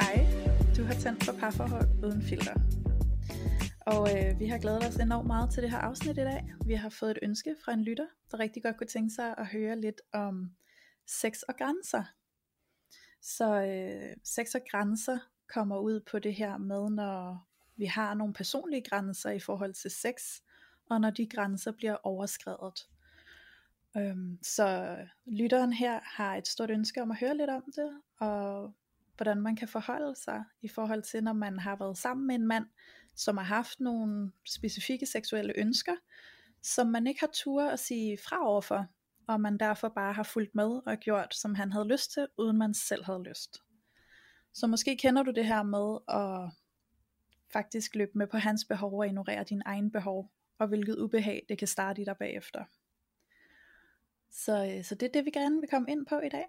Hej, du har tændt for parforhold uden filter. Og øh, vi har glædet os enormt meget til det her afsnit i dag. Vi har fået et ønske fra en lytter, der rigtig godt kunne tænke sig at høre lidt om sex og grænser. Så øh, sex og grænser kommer ud på det her med, når vi har nogle personlige grænser i forhold til sex, og når de grænser bliver overskrevet. Øhm, så lytteren her har et stort ønske om at høre lidt om det, og hvordan man kan forholde sig i forhold til, når man har været sammen med en mand, som har haft nogle specifikke seksuelle ønsker, som man ikke har tur at sige fra overfor, og man derfor bare har fulgt med og gjort, som han havde lyst til, uden man selv havde lyst. Så måske kender du det her med at faktisk løbe med på hans behov og ignorere din egen behov, og hvilket ubehag det kan starte i dig bagefter. Så, øh, så det er det, vi gerne vil komme ind på i dag.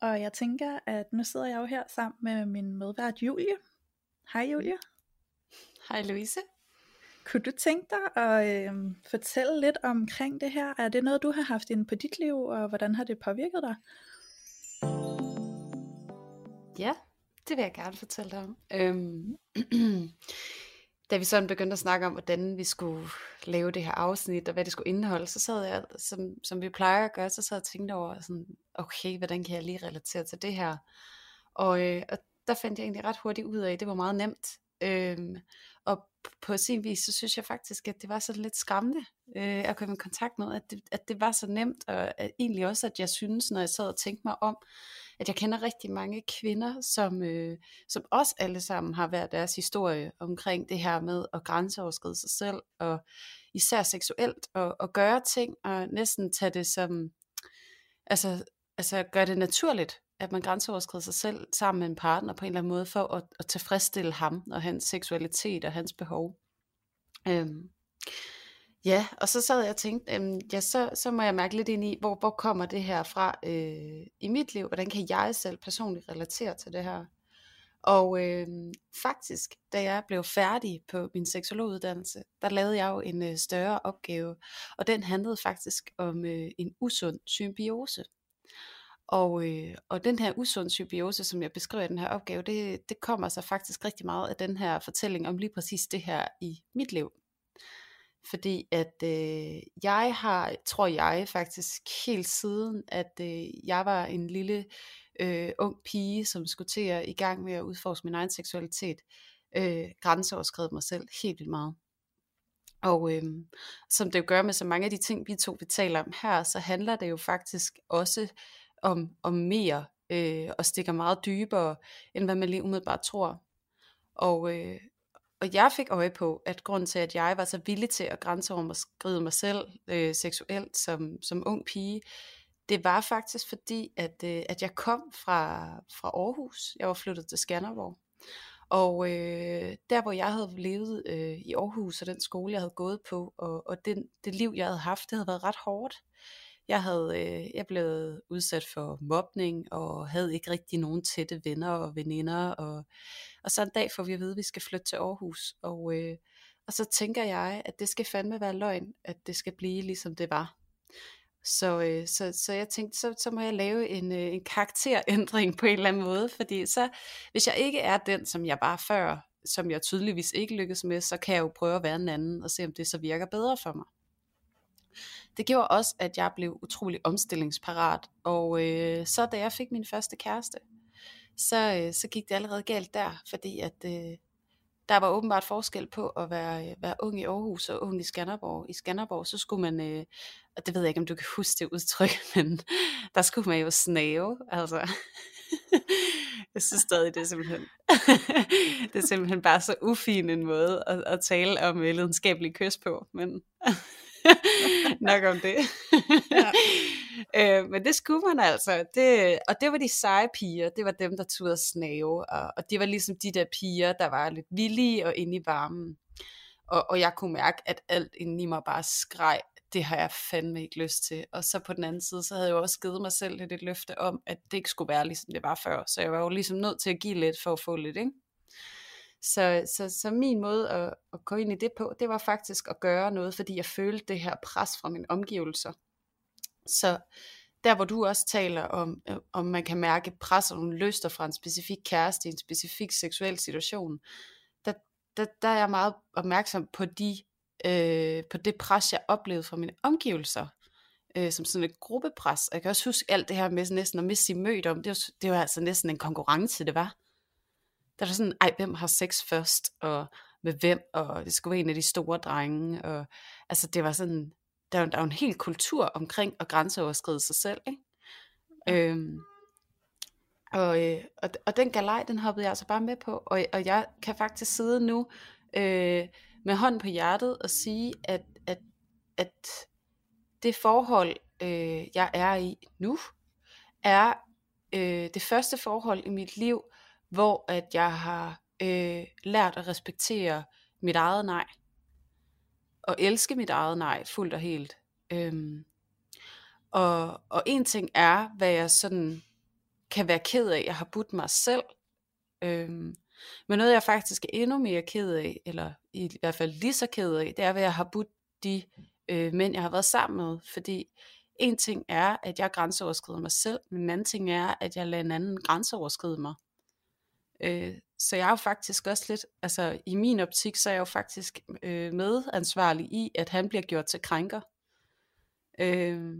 Og jeg tænker, at nu sidder jeg jo her sammen med min medvært Julie. Hej Julie. Hej Louise. Kunne du tænke dig at øh, fortælle lidt omkring det her? Er det noget, du har haft inde på dit liv, og hvordan har det påvirket dig? Ja, det vil jeg gerne fortælle dig om. Øhm, da vi sådan begyndte at snakke om, hvordan vi skulle lave det her afsnit, og hvad det skulle indeholde, så sad jeg, som, som vi plejer at gøre, så sad jeg og tænkte over, sådan, okay, hvordan kan jeg lige relatere til det her? Og, øh, og der fandt jeg egentlig ret hurtigt ud af, at det var meget nemt. Øhm, og på sin vis, så synes jeg faktisk, at det var sådan lidt skræmmende øh, at komme i kontakt med, at det, at det var så nemt, og at egentlig også, at jeg synes, når jeg sad og tænkte mig om, at jeg kender rigtig mange kvinder, som, øh, som også alle sammen har været deres historie omkring det her med at grænseoverskride sig selv, og især seksuelt, og, og gøre ting, og næsten tage det som, altså, altså gøre det naturligt, at man grænseoverskrider sig selv sammen med en partner på en eller anden måde, for at, at tilfredsstille ham og hans seksualitet og hans behov. Øhm, Ja, og så sad jeg og tænkte, øhm, ja, så, så må jeg mærke lidt ind i, hvor, hvor kommer det her fra øh, i mit liv? Hvordan kan jeg selv personligt relatere til det her? Og øh, faktisk, da jeg blev færdig på min seksologuddannelse, der lavede jeg jo en øh, større opgave, og den handlede faktisk om øh, en usund symbiose. Og, øh, og den her usund symbiose, som jeg beskriver i den her opgave, det, det kommer så faktisk rigtig meget af den her fortælling om lige præcis det her i mit liv. Fordi at øh, jeg har, tror jeg faktisk helt siden, at øh, jeg var en lille øh, ung pige, som skulle til at i gang med at udforske min egen seksualitet, øh, grænseoverskrevet mig selv helt vildt meget. Og øh, som det jo gør med så mange af de ting, vi to vi taler om her, så handler det jo faktisk også om, om mere, øh, og stikker meget dybere, end hvad man lige umiddelbart tror. Og, øh, og jeg fik øje på, at grunden til, at jeg var så villig til at grænseoverskride mig selv øh, seksuelt som, som ung pige, det var faktisk fordi, at, øh, at jeg kom fra, fra Aarhus. Jeg var flyttet til Skanderborg. Og øh, der hvor jeg havde levet øh, i Aarhus, og den skole jeg havde gået på, og, og den, det liv jeg havde haft, det havde været ret hårdt. Jeg havde øh, jeg blev udsat for mobning, og havde ikke rigtig nogen tætte venner og veninder, og og så en dag får vi at vide, at vi skal flytte til Aarhus. Og, øh, og så tænker jeg, at det skal fandme være løgn, at det skal blive ligesom det var. Så, øh, så, så jeg tænkte, så, så må jeg lave en, øh, en karakterændring på en eller anden måde, fordi så, hvis jeg ikke er den, som jeg var før, som jeg tydeligvis ikke lykkedes med, så kan jeg jo prøve at være en anden, og se om det så virker bedre for mig. Det gjorde også, at jeg blev utrolig omstillingsparat, og øh, så da jeg fik min første kæreste, så, øh, så gik det allerede galt der, fordi at øh, der var åbenbart forskel på at være, øh, være ung i Aarhus og ung i Skanderborg. I Skanderborg, så skulle man, øh, og det ved jeg ikke, om du kan huske det udtryk, men der skulle man jo snave, altså. jeg synes stadig, det er simpelthen, det er simpelthen bare så ufin en måde at, at tale om øh, lidenskabelig kys på, men nok om det. ja. øh, men det skulle man altså. Det, og det var de seje piger, det var dem, der turde snave. Og, og det var ligesom de der piger, der var lidt villige og inde i varmen. Og, og jeg kunne mærke, at alt inde i mig bare skreg, det har jeg fandme ikke lyst til. Og så på den anden side, så havde jeg jo også givet mig selv lidt et løfte om, at det ikke skulle være ligesom det var før. Så jeg var jo ligesom nødt til at give lidt for at få lidt, ikke? Så, så, så min måde at, at gå ind i det på, det var faktisk at gøre noget, fordi jeg følte det her pres fra mine omgivelser. Så der hvor du også taler om, øh, om man kan mærke pres og nogle lyster fra en specifik kæreste i en specifik seksuel situation, der, der, der er jeg meget opmærksom på de øh, på det pres, jeg oplevede fra mine omgivelser, øh, som sådan et gruppepres. Og jeg kan også huske alt det her med næsten at miste mødt om, det var, det var altså næsten en konkurrence, det var. Der var sådan, ej, hvem har sex først, og med hvem, og det skulle være en af de store drenge, og altså det var sådan, der er, der er jo en hel kultur omkring at grænseoverskride sig selv, ikke? Øhm, og, øh, og, og den galej, den hoppede jeg altså bare med på, og, og jeg kan faktisk sidde nu øh, med hånden på hjertet og sige, at, at, at det forhold, øh, jeg er i nu, er øh, det første forhold i mit liv, hvor at jeg har øh, lært at respektere mit eget nej. Og elske mit eget nej fuldt og helt. Øhm, og, og en ting er, hvad jeg sådan kan være ked af, jeg har budt mig selv. Øhm, men noget jeg faktisk er endnu mere ked af, eller i hvert fald lige så ked af, det er, hvad jeg har budt de øh, mænd, jeg har været sammen med. Fordi en ting er, at jeg grænseoverskrider mig selv, men en anden ting er, at jeg lader en anden grænseoverskride mig. Øh, så jeg er jo faktisk også lidt, altså i min optik, så er jeg jo faktisk øh, medansvarlig i, at han bliver gjort til krænker. Øh,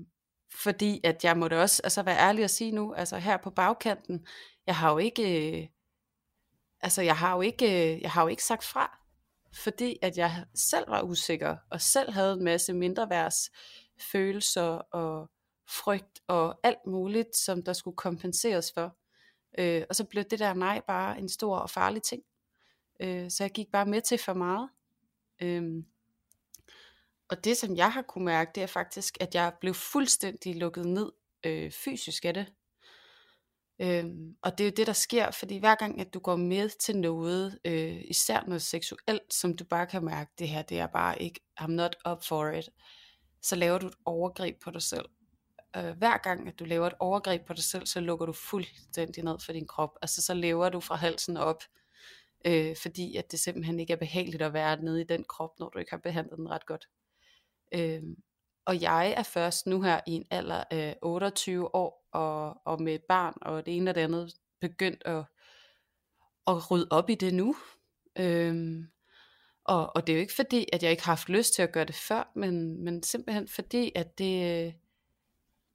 fordi at jeg må da også altså være ærlig at sige nu, altså her på bagkanten, jeg har jo ikke, øh, altså jeg har jo ikke, øh, jeg har jo ikke sagt fra, fordi at jeg selv var usikker, og selv havde en masse mindreværds følelser og frygt og alt muligt, som der skulle kompenseres for. Øh, og så blev det der nej bare en stor og farlig ting. Øh, så jeg gik bare med til for meget. Øh, og det som jeg har kunne mærke, det er faktisk, at jeg blev fuldstændig lukket ned øh, fysisk af det. Øhm, og det er jo det, der sker, fordi hver gang, at du går med til noget, øh, især noget seksuelt, som du bare kan mærke, det her, det er bare ikke, I'm not up for it, så laver du et overgreb på dig selv øh, hver gang, at du laver et overgreb på dig selv, så lukker du fuldstændig ned for din krop. Altså så lever du fra halsen op, øh, fordi at det simpelthen ikke er behageligt at være nede i den krop, når du ikke har behandlet den ret godt. Øh, og jeg er først nu her i en alder af 28 år, og, og med et barn, og det ene og det andet, begyndt at, at rydde op i det nu. Øh, og, og det er jo ikke fordi, at jeg ikke har haft lyst til at gøre det før, men, men simpelthen fordi, at det,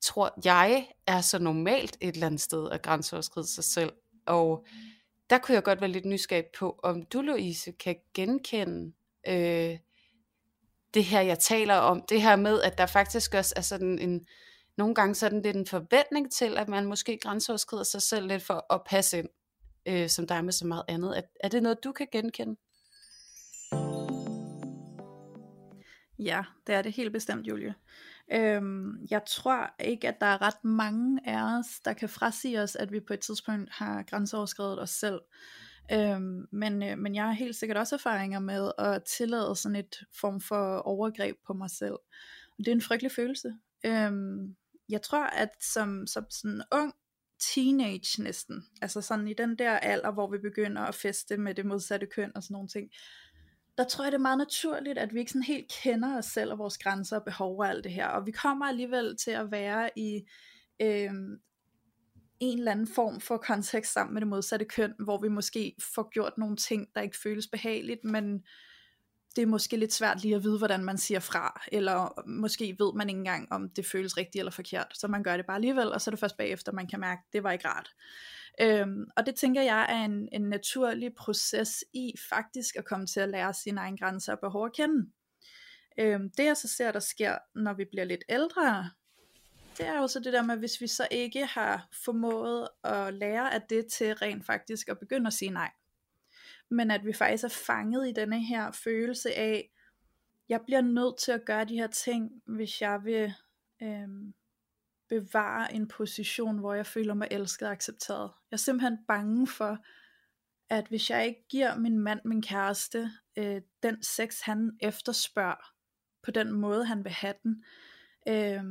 tror jeg er så normalt et eller andet sted at grænseoverskride sig selv. Og der kunne jeg godt være lidt nysgerrig på, om du, Louise, kan genkende øh, det her, jeg taler om. Det her med, at der faktisk også er sådan en, nogle gange sådan lidt en forventning til, at man måske grænseoverskrider sig selv lidt for at passe ind, øh, som der er med så meget andet. Er, er det noget, du kan genkende? Ja, det er det helt bestemt, Julie. Øhm, jeg tror ikke, at der er ret mange af os, der kan frasige os, at vi på et tidspunkt har grænseoverskrevet os selv. Øhm, men, øh, men jeg har helt sikkert også erfaringer med at tillade sådan et form for overgreb på mig selv. Og det er en frygtelig følelse. Øhm, jeg tror, at som, som sådan ung teenage næsten, altså sådan i den der alder, hvor vi begynder at feste med det modsatte køn og sådan nogle ting, der tror jeg, det er meget naturligt, at vi ikke sådan helt kender os selv og vores grænser og behov og alt det her. Og vi kommer alligevel til at være i øh, en eller anden form for kontekst sammen med det modsatte køn, hvor vi måske får gjort nogle ting, der ikke føles behageligt, men det er måske lidt svært lige at vide, hvordan man siger fra, eller måske ved man ikke engang, om det føles rigtigt eller forkert, så man gør det bare alligevel, og så er det først bagefter, man kan mærke, at det var ikke rart. Øhm, og det tænker jeg er en, en naturlig proces i faktisk at komme til at lære sine egne grænser og behov at kende. Øhm, det jeg så ser, der sker, når vi bliver lidt ældre, det er jo så det der med, hvis vi så ikke har formået at lære af det til rent faktisk at begynde at sige nej. Men at vi faktisk er fanget i denne her følelse af, jeg bliver nødt til at gøre de her ting, hvis jeg vil øhm, bevare en position, hvor jeg føler mig elsket og accepteret. Jeg er simpelthen bange for, at hvis jeg ikke giver min mand, min kæreste, øh, den sex, han efterspørger, på den måde, han vil have den, øh,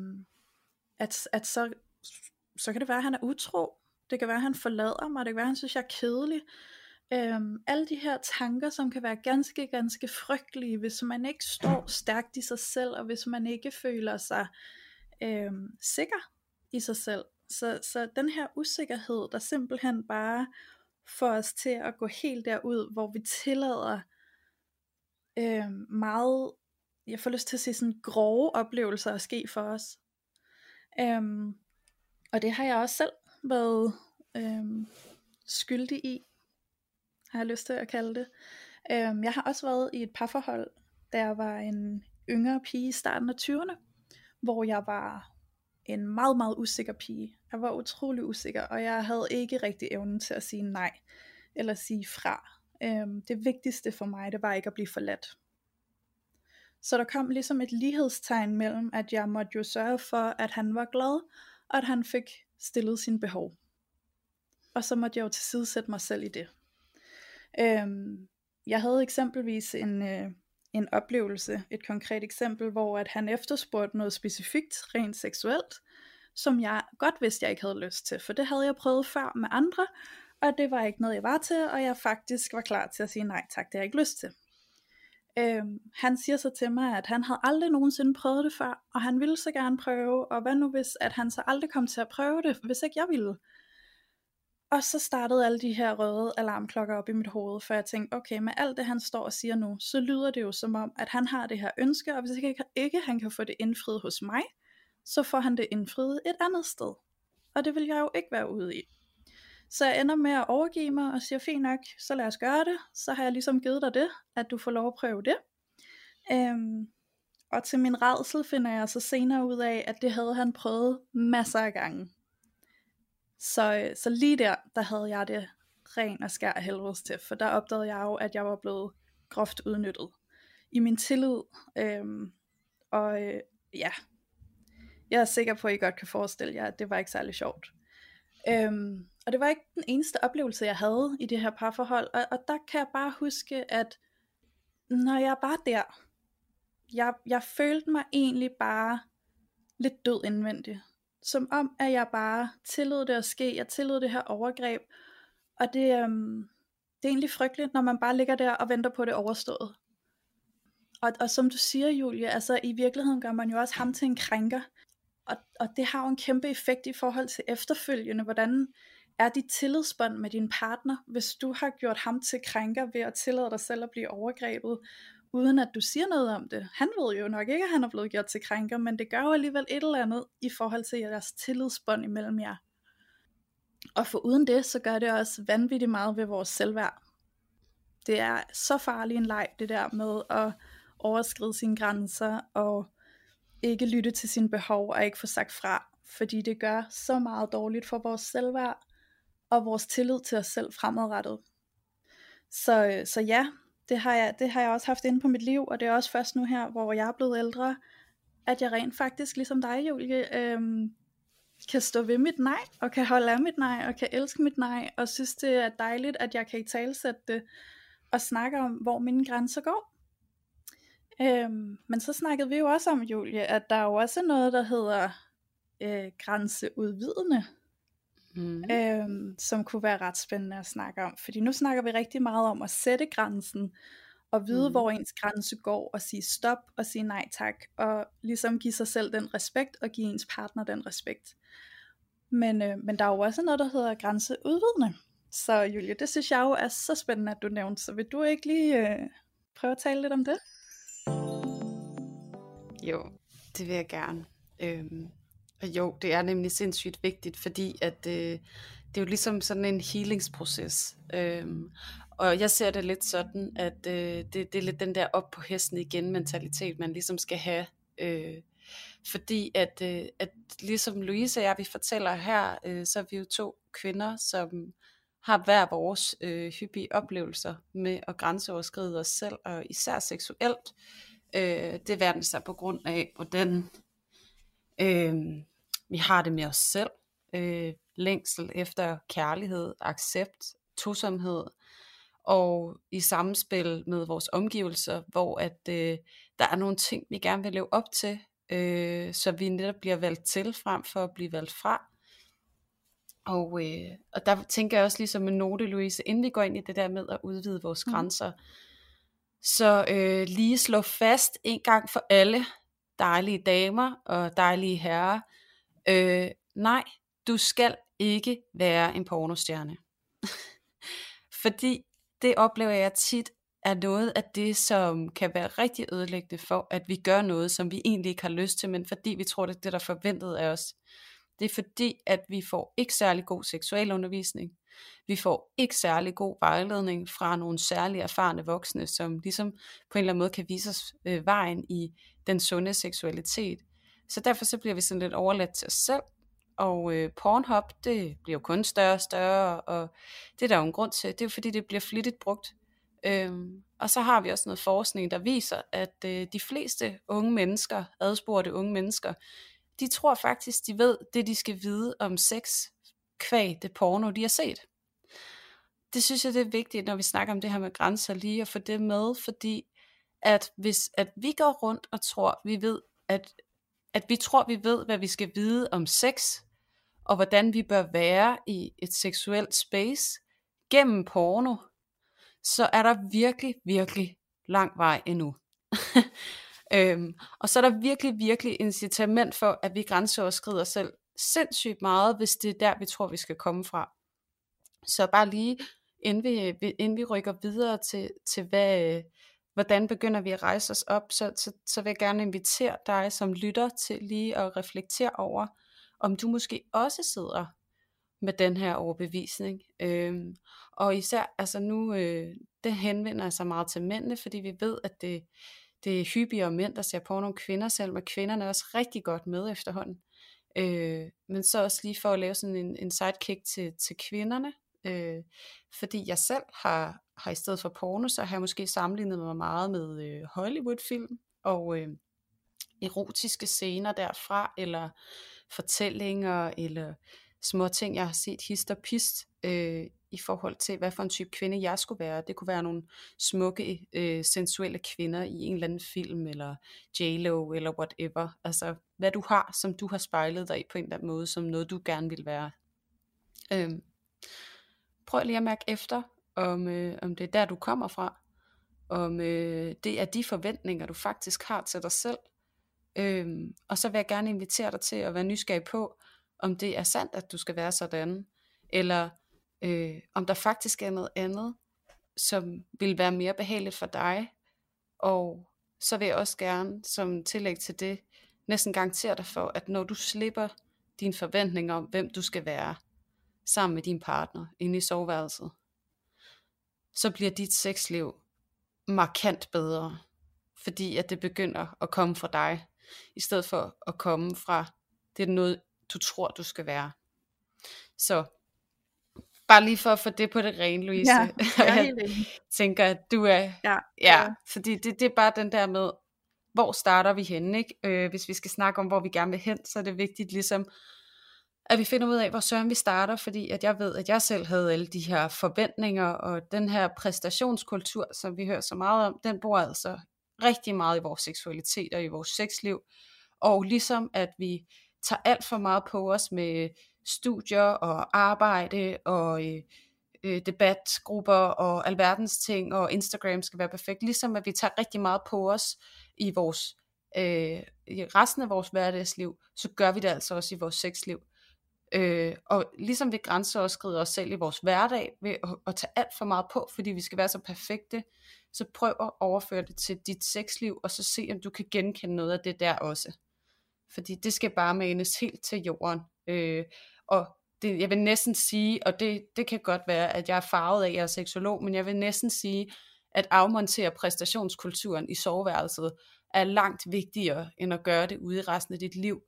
at, at så, så kan det være, at han er utro. Det kan være, at han forlader mig. Det kan være, at han synes, jeg er kedelig. Øhm, alle de her tanker, som kan være ganske, ganske frygtelige, hvis man ikke står stærkt i sig selv, og hvis man ikke føler sig øh, sikker i sig selv. Så, så den her usikkerhed, der simpelthen bare får os til at gå helt derud, hvor vi tillader øh, meget, jeg får lyst til at sige sådan grove oplevelser at ske for os. Øhm, og det har jeg også selv været øhm, skyldig i, har jeg lyst til at kalde det. Øhm, jeg har også været i et parforhold, da jeg var en yngre pige i starten af 20'erne, hvor jeg var en meget, meget usikker pige. Jeg var utrolig usikker, og jeg havde ikke rigtig evnen til at sige nej, eller sige fra. Øhm, det vigtigste for mig, det var ikke at blive forladt. Så der kom ligesom et lighedstegn mellem, at jeg måtte jo sørge for, at han var glad, og at han fik stillet sin behov. Og så måtte jeg jo tilsidesætte mig selv i det. Øhm, jeg havde eksempelvis en, øh, en oplevelse, et konkret eksempel, hvor at han efterspurgte noget specifikt, rent seksuelt, som jeg godt vidste, jeg ikke havde lyst til, for det havde jeg prøvet før med andre, og det var ikke noget, jeg var til, og jeg faktisk var klar til at sige nej tak, det har jeg ikke lyst til. Øhm, han siger så til mig, at han havde aldrig nogensinde prøvet det før, og han ville så gerne prøve, og hvad nu hvis, at han så aldrig kom til at prøve det, hvis ikke jeg ville. Og så startede alle de her røde alarmklokker op i mit hoved, for jeg tænkte, okay, med alt det han står og siger nu, så lyder det jo som om, at han har det her ønske, og hvis ikke, ikke han kan få det indfriet hos mig, så får han det indfriet et andet sted. Og det vil jeg jo ikke være ude i. Så jeg ender med at overgive mig og siger, fint nok, så lad os gøre det. Så har jeg ligesom givet dig det, at du får lov at prøve det. Øhm, og til min redsel finder jeg så senere ud af, at det havde han prøvet masser af gange. Så, øh, så lige der, der havde jeg det ren og skær helvedes til, for der opdagede jeg jo, at jeg var blevet groft udnyttet i min tillid. Øhm, og øh, ja, jeg er sikker på, at I godt kan forestille jer, at det var ikke særlig sjovt. Øhm, og det var ikke den eneste oplevelse, jeg havde i det her parforhold. Og, og der kan jeg bare huske, at når jeg var der, jeg, jeg følte mig egentlig bare lidt død indvendigt. Som om, at jeg bare tillod det at ske. Jeg tillod det her overgreb. Og det, øhm, det er egentlig frygteligt, når man bare ligger der og venter på det overstået. Og, og som du siger, Julie, altså i virkeligheden gør man jo også ham til en krænker. Og, og det har jo en kæmpe effekt i forhold til efterfølgende, hvordan er dit tillidsbånd med din partner, hvis du har gjort ham til krænker ved at tillade dig selv at blive overgrebet, uden at du siger noget om det. Han ved jo nok ikke, at han er blevet gjort til krænker, men det gør jo alligevel et eller andet i forhold til jeres tillidsbånd imellem jer. Og for uden det, så gør det også vanvittigt meget ved vores selvværd. Det er så farlig en leg, det der med at overskride sine grænser og ikke lytte til sine behov og ikke få sagt fra, fordi det gør så meget dårligt for vores selvværd og vores tillid til os selv fremadrettet. Så, øh, så ja, det har, jeg, det har jeg også haft inde på mit liv, og det er også først nu her, hvor jeg er blevet ældre, at jeg rent faktisk, ligesom dig Julie, øhm, kan stå ved mit nej, og kan holde af mit nej, og kan elske mit nej, og synes det er dejligt, at jeg kan i talsætte det, og snakke om, hvor mine grænser går. Øhm, men så snakkede vi jo også om, Julie, at der er jo også noget, der hedder øh, grænseudvidende, mm. øhm, som kunne være ret spændende at snakke om. Fordi nu snakker vi rigtig meget om at sætte grænsen, og vide, mm. hvor ens grænse går, og sige stop, og sige nej tak, og ligesom give sig selv den respekt, og give ens partner den respekt. Men, øh, men der er jo også noget, der hedder grænseudvidende. Så Julie, det synes jeg jo er så spændende, at du nævnte, så vil du ikke lige øh, prøve at tale lidt om det? Jo, det vil jeg gerne. Øhm, Øh, jo, det er nemlig sindssygt vigtigt, fordi at øh, det er jo ligesom sådan en healingsproces. Øhm, og jeg ser det lidt sådan, at øh, det, det er lidt den der op på hesten igen mentalitet, man ligesom skal have. Øh, fordi at, øh, at ligesom Louise og jeg, vi fortæller her, øh, så er vi jo to kvinder, som har hver vores øh, hyppige oplevelser med at grænseoverskride os selv, og især seksuelt. Øh, det verden sig på grund af, hvordan øh, vi har det med os selv. Øh, længsel efter kærlighed, accept, tosomhed, og i samspil med vores omgivelser, hvor at øh, der er nogle ting, vi gerne vil leve op til, øh, så vi netop bliver valgt til, frem for at blive valgt fra. Og, øh, og der tænker jeg også ligesom en note, Louise, inden vi går ind i det der med at udvide vores mm. grænser, så øh, lige slå fast en gang for alle, dejlige damer og dejlige herrer, øh, nej, du skal ikke være en pornostjerne. Fordi det oplever jeg tit er noget af det, som kan være rigtig ødelæggende for, at vi gør noget, som vi egentlig ikke har lyst til, men fordi vi tror, det er det, der er forventet af os. Det er fordi, at vi får ikke særlig god seksualundervisning. Vi får ikke særlig god vejledning fra nogle særlig erfarne voksne, som ligesom på en eller anden måde kan vise os øh, vejen i den sunde seksualitet. Så derfor så bliver vi sådan lidt overladt til os selv, og øh, Pornhub, det bliver jo kun større og større, og det er der jo en grund til. Det er jo fordi, det bliver flittigt brugt. Øhm, og så har vi også noget forskning, der viser, at øh, de fleste unge mennesker, adspurgte unge mennesker, de tror faktisk, de ved det, de skal vide om sex, kvæg det porno, de har set. Det synes jeg, det er vigtigt, når vi snakker om det her med grænser, lige at få det med, fordi at hvis at vi går rundt og tror, vi ved, at, at vi tror, vi ved, hvad vi skal vide om sex, og hvordan vi bør være i et seksuelt space gennem porno, så er der virkelig, virkelig lang vej endnu. øhm, og så er der virkelig, virkelig incitament for, at vi grænseoverskrider os selv sindssygt meget, hvis det er der, vi tror, vi skal komme fra. Så bare lige, inden vi, inden vi rykker videre til, til hvad, hvordan begynder vi at rejse os op, så, så, så vil jeg gerne invitere dig som lytter til lige at reflektere over, om du måske også sidder med den her overbevisning. Øhm, og især, altså nu, øh, det henvender sig meget til mændene, fordi vi ved, at det, det er hyppigere mænd, der ser på nogle kvinder, selv men kvinderne er også rigtig godt med efterhånden. Øh, men så også lige for at lave sådan en, en sidekick til, til kvinderne, øh, fordi jeg selv har, har i stedet for porno, så har jeg måske sammenlignet mig meget med øh, Hollywood-film, og øh, erotiske scener derfra, eller fortællinger, eller små ting, jeg har set hist og pist, øh, i forhold til, hvad for en type kvinde jeg skulle være. Det kunne være nogle smukke, øh, sensuelle kvinder i en eller anden film, eller J-Lo, eller whatever. Altså, hvad du har, som du har spejlet dig i på en eller anden måde, som noget du gerne vil være. Øh, prøv lige at mærke efter, om, øh, om det er der, du kommer fra. Om øh, det er de forventninger, du faktisk har til dig selv. Øhm, og så vil jeg gerne invitere dig til at være nysgerrig på, om det er sandt, at du skal være sådan, eller øh, om der faktisk er noget andet, som vil være mere behageligt for dig, og så vil jeg også gerne som tillæg til det, næsten garantere dig for, at når du slipper dine forventninger om, hvem du skal være, sammen med din partner inde i soveværelset, så bliver dit sexliv markant bedre, fordi at det begynder at komme fra dig, i stedet for at komme fra, det er noget, du tror, du skal være. Så bare lige for at få det på det rene, Louise. Ja, jeg, er tænker, at du er... Ja, ja, ja. fordi det, det er bare den der med, hvor starter vi henne, ikke? Øh, hvis vi skal snakke om, hvor vi gerne vil hen, så er det vigtigt ligesom, at vi finder ud af, hvor søren vi starter, fordi at jeg ved, at jeg selv havde alle de her forventninger, og den her præstationskultur, som vi hører så meget om, den bor altså rigtig meget i vores seksualitet og i vores sexliv, og ligesom at vi tager alt for meget på os med studier og arbejde og øh, øh debatgrupper og alverdens ting, og Instagram skal være perfekt, ligesom at vi tager rigtig meget på os i vores øh, i resten af vores hverdagsliv, så gør vi det altså også i vores sexliv. Øh, og ligesom vi grænseoverskrider os selv i vores hverdag ved at, at tage alt for meget på, fordi vi skal være så perfekte, så prøv at overføre det til dit sexliv, og så se om du kan genkende noget af det der også. Fordi det skal bare manes helt til jorden. Øh, og det, jeg vil næsten sige, og det, det kan godt være, at jeg er farvet af, at jeg er seksolog, men jeg vil næsten sige, at afmontere præstationskulturen i soveværelset er langt vigtigere, end at gøre det ude i resten af dit liv.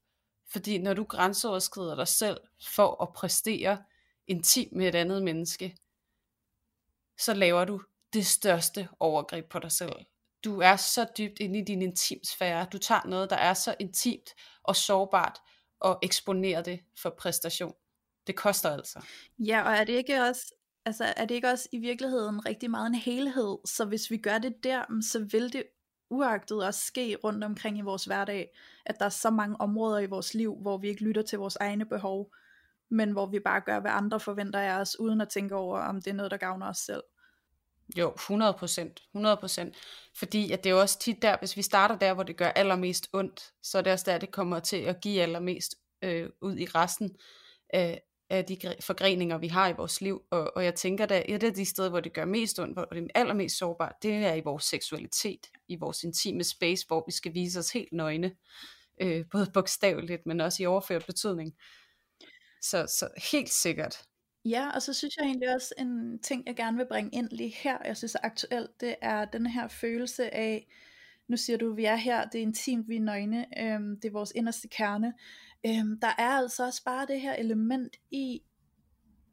Fordi når du grænseoverskrider dig selv for at præstere intim med et andet menneske, så laver du det største overgreb på dig selv. Du er så dybt inde i din intimsfære. Du tager noget, der er så intimt og sårbart, og eksponerer det for præstation. Det koster altså. Ja, og er det ikke også, altså er det ikke også i virkeligheden rigtig meget en helhed, så hvis vi gør det der, så vil det uagtet også ske rundt omkring i vores hverdag, at der er så mange områder i vores liv, hvor vi ikke lytter til vores egne behov, men hvor vi bare gør, hvad andre forventer af os, uden at tænke over, om det er noget, der gavner os selv. Jo, 100 procent. 100 procent. Fordi at det er jo også tit der, hvis vi starter der, hvor det gør allermest ondt, så er det også der, det kommer til at give allermest øh, ud i resten af, af de forgreninger, vi har i vores liv. Og, og jeg tænker, at et af de steder, hvor det gør mest ondt, hvor det er allermest sårbart, det er i vores seksualitet, i vores intime space, hvor vi skal vise os helt nøgne, øh, både bogstaveligt, men også i overført betydning. Så, så helt sikkert. Ja, og så synes jeg egentlig også, en ting, jeg gerne vil bringe ind lige her, jeg synes er aktuelt, det er den her følelse af, nu siger du, vi er her, det er intimt, vi er nøgne, øhm, det er vores inderste kerne. Øhm, der er altså også bare det her element i,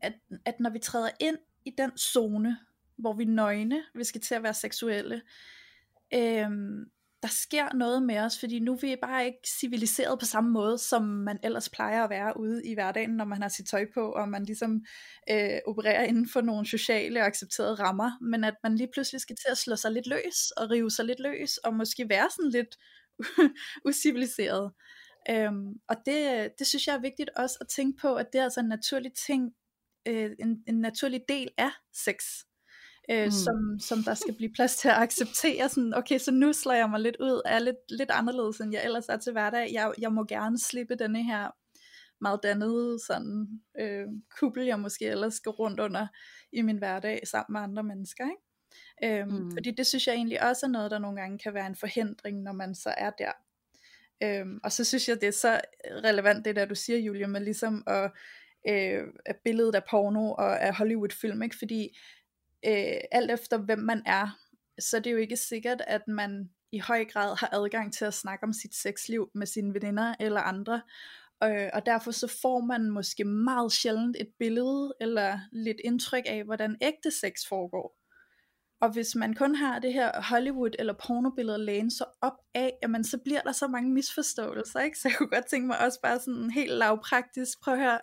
at, at når vi træder ind i den zone, hvor vi nøgne, vi skal til at være seksuelle, øhm, der sker noget med os, fordi nu er vi bare ikke civiliseret på samme måde, som man ellers plejer at være ude i hverdagen, når man har sit tøj på, og man ligesom øh, opererer inden for nogle sociale og accepterede rammer, men at man lige pludselig skal til at slå sig lidt løs, og rive sig lidt løs, og måske være sådan lidt uciviliseret. Øhm, og det, det synes jeg er vigtigt også at tænke på, at det er altså en naturlig ting, øh, en, en naturlig del af sex øh, mm. som, som der skal blive plads til at acceptere. Sådan, okay, så nu slår jeg mig lidt ud, er lidt, lidt anderledes, end jeg ellers er til hverdag. Jeg, jeg må gerne slippe denne her meget dannede sådan, øh, kuppel, jeg måske ellers skal rundt under i min hverdag sammen med andre mennesker. Ikke? Øhm, mm. Fordi det synes jeg egentlig også er noget, der nogle gange kan være en forhindring, når man så er der. Øhm, og så synes jeg, det er så relevant, det der du siger, Julia, med ligesom at, øh, at billedet af porno og af Hollywood-film, ikke? fordi øh, alt efter hvem man er, så er det jo ikke sikkert, at man i høj grad har adgang til at snakke om sit sexliv med sine veninder eller andre. Øh, og derfor så får man måske meget sjældent et billede eller lidt indtryk af, hvordan ægte sex foregår. Og hvis man kun har det her Hollywood eller pornobillede at læne op af, jamen så bliver der så mange misforståelser, ikke? Så jeg kunne godt tænke mig også bare sådan helt lavpraktisk, prøv at høre,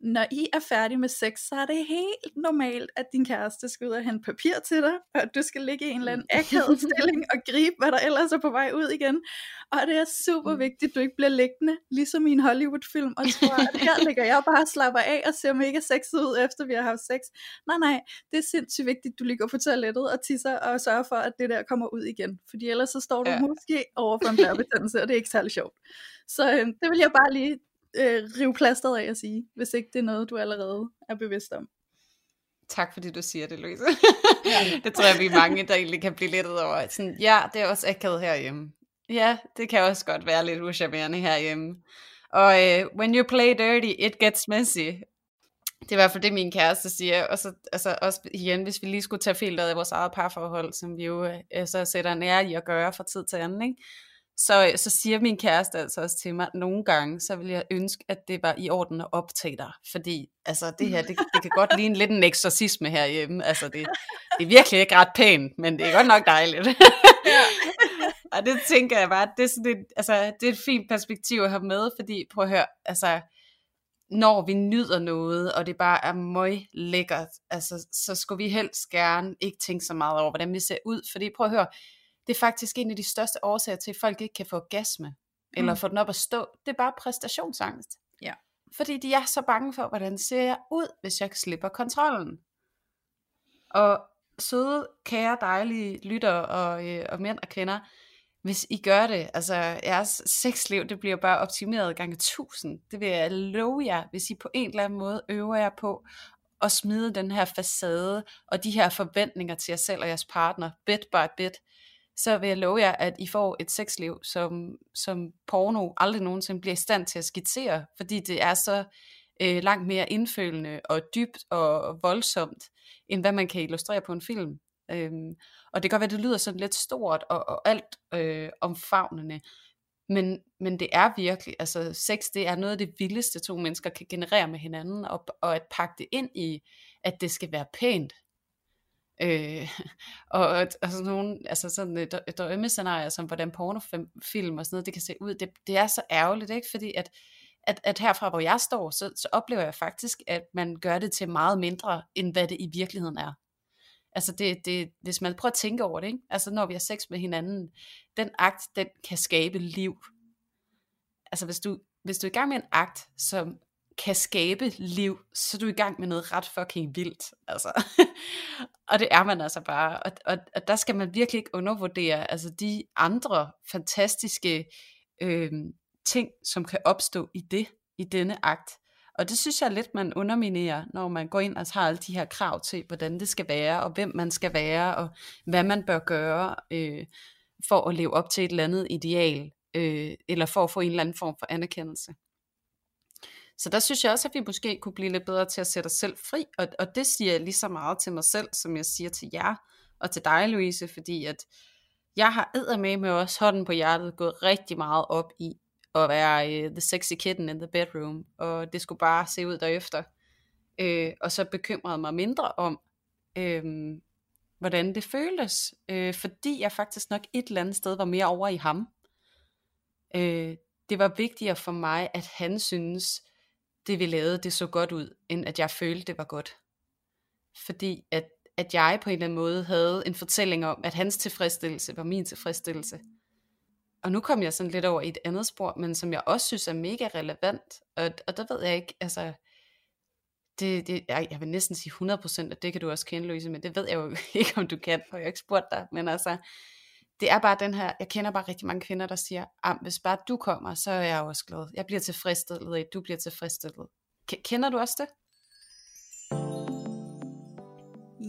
når I er færdige med sex, så er det helt normalt, at din kæreste skal ud og hente papir til dig, og du skal ligge i en eller anden akavet stilling og gribe, hvad der ellers er på vej ud igen. Og det er super mm. vigtigt, at du ikke bliver liggende, ligesom i en Hollywood-film, og tror, at her ligger jeg bare og slapper af og ser mega sexet ud, efter vi har haft sex. Nej, nej, det er sindssygt vigtigt, at du ligger på toilettet og tisser og sørger for, at det der kommer ud igen. Fordi ellers så står du ja. måske over for en blærebetændelse, og det er ikke særlig sjovt. Så øh, det vil jeg bare lige øh, rive plasteret af at sige, hvis ikke det er noget, du allerede er bevidst om. Tak fordi du siger det, Louise. det tror jeg, vi er mange, der egentlig kan blive lidt over. Sådan, ja, det er også akavet herhjemme. Ja, det kan også godt være lidt uschammerende herhjemme. Og uh, when you play dirty, it gets messy. Det er i hvert fald det, min kæreste siger. Og så altså, også igen, hvis vi lige skulle tage filteret af vores eget parforhold, som vi jo uh, så sætter en ære i at gøre fra tid til anden, ikke? Så, så siger min kæreste altså også til mig, at nogle gange, så vil jeg ønske, at det var i orden at optage dig. Fordi altså, det her, det, det kan godt ligne lidt en eksorcisme herhjemme. Altså, det, det er virkelig ikke ret pænt, men det er godt nok dejligt. Ja. og det tænker jeg bare, det er, sådan et, altså, det er et fint perspektiv at have med, fordi prøv at høre, altså, når vi nyder noget, og det bare er møg lækkert, altså, så skulle vi helst gerne ikke tænke så meget over, hvordan vi ser ud. Fordi prøv at høre, det er faktisk en af de største årsager til, at folk ikke kan få orgasme, eller mm. få den op at stå. Det er bare præstationsangst. Ja. Fordi de er så bange for, hvordan ser jeg ud, hvis jeg slipper kontrollen. Og søde, kære, dejlige lytter og, øh, og mænd og kvinder, hvis I gør det, altså jeres sexliv, det bliver bare optimeret gange tusind. Det vil jeg love jer, hvis I på en eller anden måde øver jer på at smide den her facade og de her forventninger til jer selv og jeres partner, bit by bit, så vil jeg love jer, at I får et sexliv, som, som porno aldrig nogensinde bliver i stand til at skitsere, fordi det er så øh, langt mere indfølende og dybt og voldsomt, end hvad man kan illustrere på en film. Øhm, og det kan godt være, at det lyder sådan lidt stort og, og alt øh, omfavnende, men, men det er virkelig, altså sex det er noget af det vildeste to mennesker kan generere med hinanden, og, og at pakke det ind i, at det skal være pænt, Øh, og, og, og sådan nogle, altså sådan øh, drømmescenarier, som hvordan pornofilm og sådan noget, det kan se ud, det, det er så ærgerligt, ikke? Fordi at, at, at herfra, hvor jeg står, så, så oplever jeg faktisk, at man gør det til meget mindre, end hvad det i virkeligheden er. Altså det, det, hvis man prøver at tænke over det, ikke? altså når vi har sex med hinanden, den akt, den kan skabe liv. Altså hvis du, hvis du er i gang med en akt, som kan skabe liv, så er du i gang med noget ret fucking vildt. Altså. og det er man altså bare. Og, og, og der skal man virkelig ikke undervurdere altså de andre fantastiske øh, ting, som kan opstå i det, i denne akt. Og det synes jeg lidt, man underminerer, når man går ind og har alle de her krav til, hvordan det skal være, og hvem man skal være, og hvad man bør gøre øh, for at leve op til et eller andet ideal, øh, eller for at få en eller anden form for anerkendelse. Så der synes jeg også, at vi måske kunne blive lidt bedre til at sætte os selv fri, og, og det siger jeg lige så meget til mig selv, som jeg siger til jer, og til dig, Louise, fordi at jeg har med med også hånden på hjertet gået rigtig meget op i at være uh, the sexy kitten in the bedroom, og det skulle bare se ud derefter. Øh, og så bekymrede mig mindre om, øh, hvordan det føltes, øh, fordi jeg faktisk nok et eller andet sted var mere over i ham. Øh, det var vigtigere for mig, at han synes, det vi lavede, det så godt ud, end at jeg følte, det var godt. Fordi at, at jeg på en eller anden måde havde en fortælling om, at hans tilfredsstillelse var min tilfredsstillelse. Og nu kom jeg sådan lidt over i et andet spor, men som jeg også synes er mega relevant. Og, og der ved jeg ikke, altså, det, det, jeg, jeg vil næsten sige 100%, at det kan du også kende, Louise, men det ved jeg jo ikke, om du kan, for jeg har ikke spurgt dig. Men altså, det er bare den her, jeg kender bare rigtig mange kvinder, der siger, ah, hvis bare du kommer, så er jeg også glad. Jeg bliver tilfredsstillet, du bliver tilfredsstillet. Kender du også det?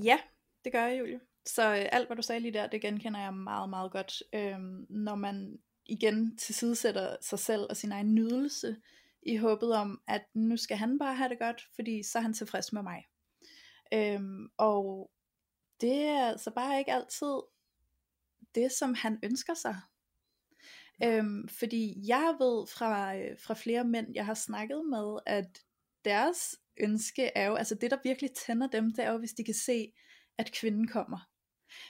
Ja, det gør jeg, Julie. Så øh, alt, hvad du sagde lige der, det genkender jeg meget, meget godt. Øhm, når man igen tilsidesætter sig selv og sin egen nydelse, i håbet om, at nu skal han bare have det godt, fordi så er han tilfreds med mig. Øhm, og det er altså bare ikke altid det, som han ønsker sig. Øhm, fordi jeg ved fra, øh, fra flere mænd, jeg har snakket med, at deres ønske er jo, altså det der virkelig tænder dem, det er jo, hvis de kan se, at kvinden kommer.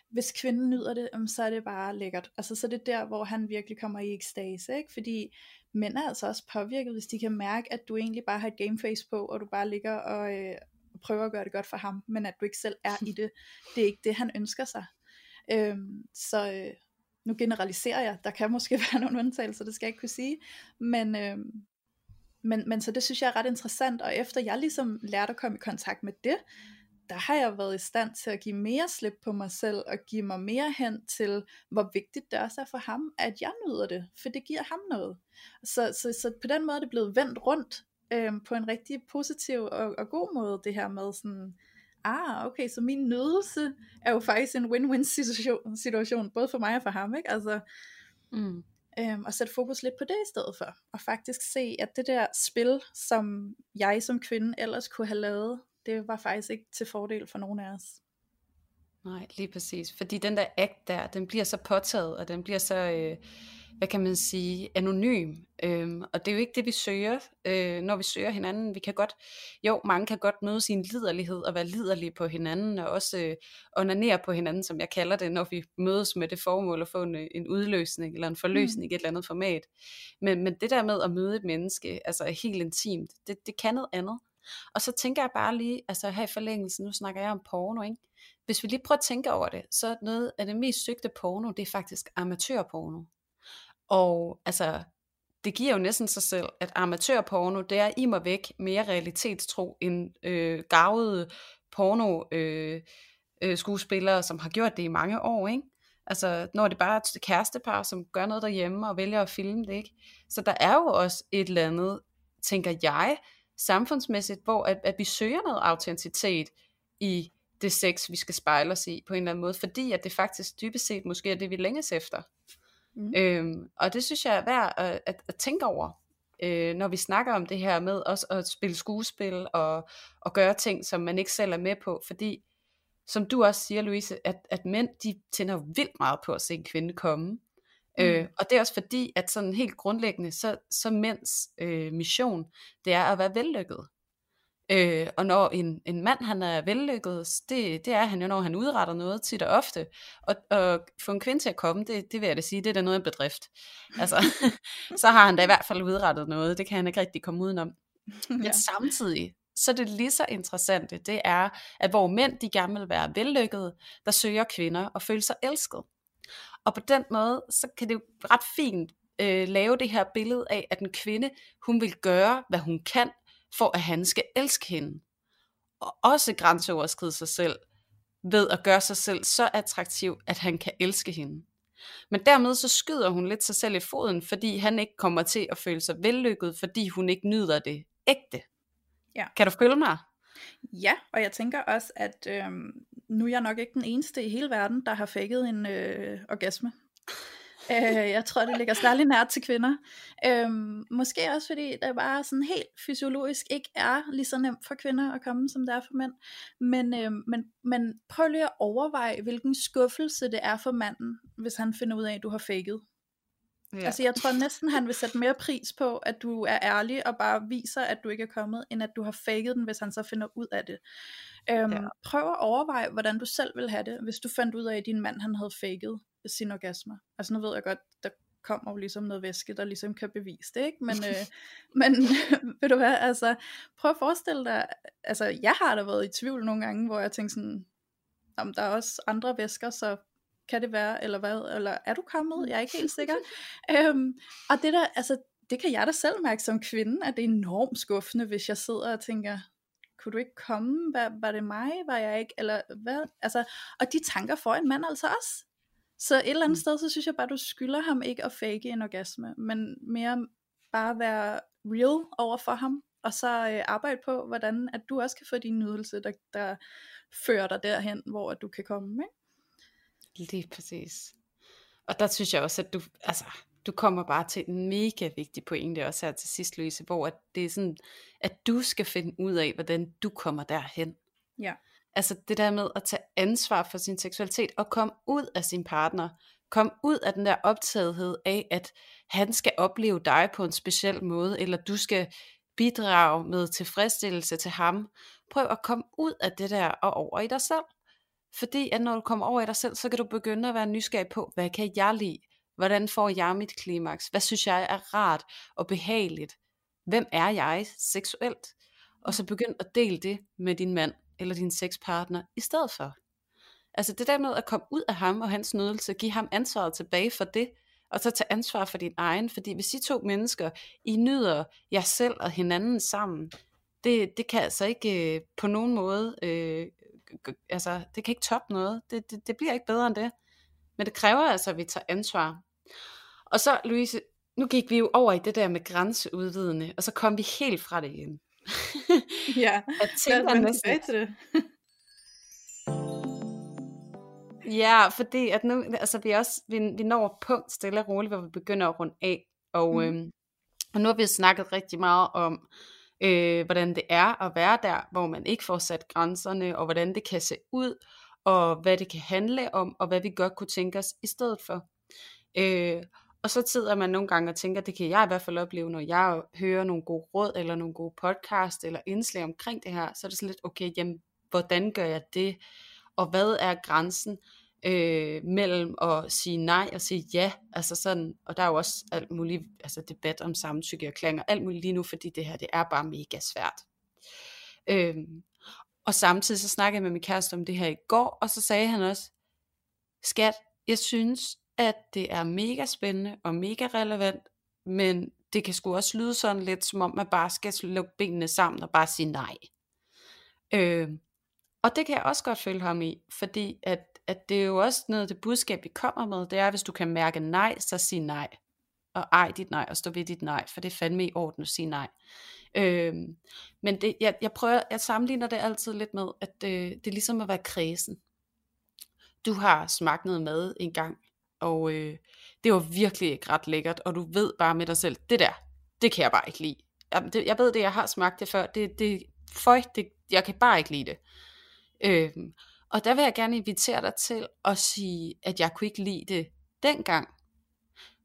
Hvis kvinden nyder det, så er det bare lækkert. Altså så er det der, hvor han virkelig kommer i ekstase, ikke? Fordi mænd er altså også påvirket, hvis de kan mærke, at du egentlig bare har et gameface på, og du bare ligger og, øh, prøver at gøre det godt for ham, men at du ikke selv er i det. Det er ikke det, han ønsker sig. Øhm, så øh, nu generaliserer jeg, der kan måske være nogle undtagelser, det skal jeg ikke kunne sige, men, øh, men, men så det synes jeg er ret interessant, og efter jeg ligesom lærte at komme i kontakt med det, der har jeg været i stand til at give mere slip på mig selv, og give mig mere hen til, hvor vigtigt det også er for ham, at jeg nyder det, for det giver ham noget. Så, så, så på den måde er det blevet vendt rundt, øh, på en rigtig positiv og, og god måde, det her med sådan, ah, okay, så min nydelse er jo faktisk en win-win situation, situation både for mig og for ham, ikke? Altså, mm. øhm, og sætte fokus lidt på det i stedet for, og faktisk se, at det der spil, som jeg som kvinde ellers kunne have lavet, det var faktisk ikke til fordel for nogen af os. Nej, lige præcis. Fordi den der act der, den bliver så påtaget, og den bliver så... Øh hvad kan man sige, anonym. Øhm, og det er jo ikke det, vi søger, øh, når vi søger hinanden. Vi kan godt, jo, mange kan godt møde sin liderlighed og være liderlige på hinanden, og også øh, onanere på hinanden, som jeg kalder det, når vi mødes med det formål at få en, en udløsning eller en forløsning mm. i et eller andet format. Men, men det der med at møde et menneske, altså helt intimt, det, det kan noget andet. Og så tænker jeg bare lige, altså her i forlængelse, nu snakker jeg om porno, ikke? Hvis vi lige prøver at tænke over det, så noget af det mest søgte porno, det er faktisk amatørporno. Og altså, det giver jo næsten sig selv, at amatørporno, det er i mig væk mere realitetstro end øh, gavede porno øh, øh, skuespillere, som har gjort det i mange år, ikke? Altså, når det bare er et kærestepar, som gør noget derhjemme og vælger at filme det, ikke? Så der er jo også et eller andet, tænker jeg, samfundsmæssigt, hvor at, at vi søger noget autenticitet i det sex, vi skal spejle os i på en eller anden måde, fordi at det faktisk dybest set måske er det, vi længes efter. Mm. Øhm, og det synes jeg er værd at, at, at tænke over, øh, når vi snakker om det her med også at spille skuespil og, og gøre ting, som man ikke selv er med på, fordi som du også siger, Louise, at, at mænd, de tænder vildt meget på at se en kvinde komme. Mm. Øh, og det er også fordi, at sådan helt grundlæggende, så, så mænds øh, mission, det er at være vellykket. Øh, og når en, en mand han er vellykket, det, det er han jo, når han udretter noget tit og ofte. Og, og få en kvinde til at komme, det, det vil jeg da sige, det er da noget en bedrift. Altså, så har han da i hvert fald udrettet noget, det kan han ikke rigtig komme udenom. Men ja. samtidig, så det lige så interessante, det er, at hvor mænd de gerne vil være vellykkede, der søger kvinder og føle sig elsket. Og på den måde, så kan det jo ret fint øh, lave det her billede af, at en kvinde, hun vil gøre, hvad hun kan, for at han skal elske hende. Og også grænseoverskride sig selv, ved at gøre sig selv så attraktiv, at han kan elske hende. Men dermed så skyder hun lidt sig selv i foden, fordi han ikke kommer til at føle sig vellykket, fordi hun ikke nyder det ægte. Ja. Kan du følge mig? Ja, og jeg tænker også, at øh, nu er jeg nok ikke den eneste i hele verden, der har faked en øh, orgasme. Øh, jeg tror, det ligger særlig nært til kvinder. Øh, måske også fordi det bare sådan helt fysiologisk ikke er lige så nemt for kvinder at komme, som det er for mænd. Men, øh, men, men prøv lige at overveje, hvilken skuffelse det er for manden, hvis han finder ud af, at du har faked. Ja. Altså jeg tror næsten, han vil sætte mere pris på, at du er ærlig og bare viser, at du ikke er kommet, end at du har faked den, hvis han så finder ud af det. Øhm, ja. Prøv at overveje, hvordan du selv vil have det, hvis du fandt ud af, at din mand han havde faked sin orgasmer. Altså nu ved jeg godt, der kommer jo ligesom noget væske, der ligesom kan bevise det, ikke? Men, øh, men ved du hvad, altså prøv at forestille dig, altså jeg har da været i tvivl nogle gange, hvor jeg tænkte sådan, om der er også andre væsker, så kan det være, eller hvad, eller er du kommet? Jeg er ikke helt sikker. øhm, og det der, altså, det kan jeg da selv mærke som kvinde, at det er enormt skuffende, hvis jeg sidder og tænker, kunne du ikke komme? Var, var det mig? Var jeg ikke? Eller hvad? Altså, og de tanker får en mand altså også. Så et eller andet mm. sted, så synes jeg bare, du skylder ham ikke at fake en orgasme, men mere bare være real over for ham, og så øh, arbejde på, hvordan at du også kan få din nydelse, der, der fører dig derhen, hvor du kan komme. Ikke? Lige præcis. Og der synes jeg også, at du, altså, du kommer bare til en mega vigtig pointe også her til sidst, Louise, hvor at det er sådan, at du skal finde ud af, hvordan du kommer derhen. Ja. Altså det der med at tage ansvar for sin seksualitet og komme ud af sin partner. Kom ud af den der optagethed af, at han skal opleve dig på en speciel måde, eller du skal bidrage med tilfredsstillelse til ham. Prøv at komme ud af det der og over i dig selv. Fordi at når du kommer over i dig selv, så kan du begynde at være nysgerrig på, hvad kan jeg lide? Hvordan får jeg mit klimaks? Hvad synes jeg er rart og behageligt? Hvem er jeg seksuelt? Og så begynd at dele det med din mand eller din sexpartner i stedet for. Altså det der med at komme ud af ham og hans nydelse, give ham ansvaret tilbage for det, og så tage ansvar for din egen, fordi hvis I to mennesker, I nyder jer selv og hinanden sammen, det, det kan altså ikke øh, på nogen måde øh, altså, det kan ikke toppe noget. Det, det, det bliver ikke bedre end det. Men det kræver altså, at vi tager ansvar. Og så, Louise, nu gik vi jo over i det der med grænseudvidende, og så kom vi helt fra det igen ja, jeg tænker næsten... til det. ja, fordi at nu, altså vi, også, vi, vi når et punkt stille og roligt, hvor vi begynder at runde af. Og, mm. øhm, og nu har vi snakket rigtig meget om, øh, hvordan det er at være der, hvor man ikke får sat grænserne, og hvordan det kan se ud, og hvad det kan handle om, og hvad vi godt kunne tænke os i stedet for. Øh, og så sidder man nogle gange og tænker, det kan jeg i hvert fald opleve, når jeg hører nogle gode råd, eller nogle gode podcast, eller indslag omkring det her, så er det sådan lidt, okay, jamen, hvordan gør jeg det? Og hvad er grænsen? øh, mellem at sige nej og sige ja, altså sådan, og der er jo også alt muligt, altså debat om samtykke og erklæringer, alt muligt lige nu, fordi det her, det er bare mega svært. Øh, og samtidig så snakkede jeg med min kæreste om det her i går, og så sagde han også, skat, jeg synes, at det er mega spændende og mega relevant, men det kan sgu også lyde sådan lidt, som om man bare skal lukke benene sammen og bare sige nej. Øh, og det kan jeg også godt følge ham i, fordi at at det er jo også noget af det budskab, vi kommer med, det er, hvis du kan mærke nej, så sig nej. Og ej dit nej, og stå ved dit nej, for det er fandme i orden at sige nej. Øh, men det, jeg, jeg prøver, jeg sammenligner det altid lidt med, at det, det er ligesom at være kredsen. Du har smagt noget mad en gang, og øh, det var virkelig ikke ret lækkert, og du ved bare med dig selv, det der, det kan jeg bare ikke lide. Jeg, det, jeg ved det, jeg har smagt det før, det, det, føj, det, jeg kan bare ikke lide det. Øh, og der vil jeg gerne invitere dig til at sige, at jeg kunne ikke lide det dengang.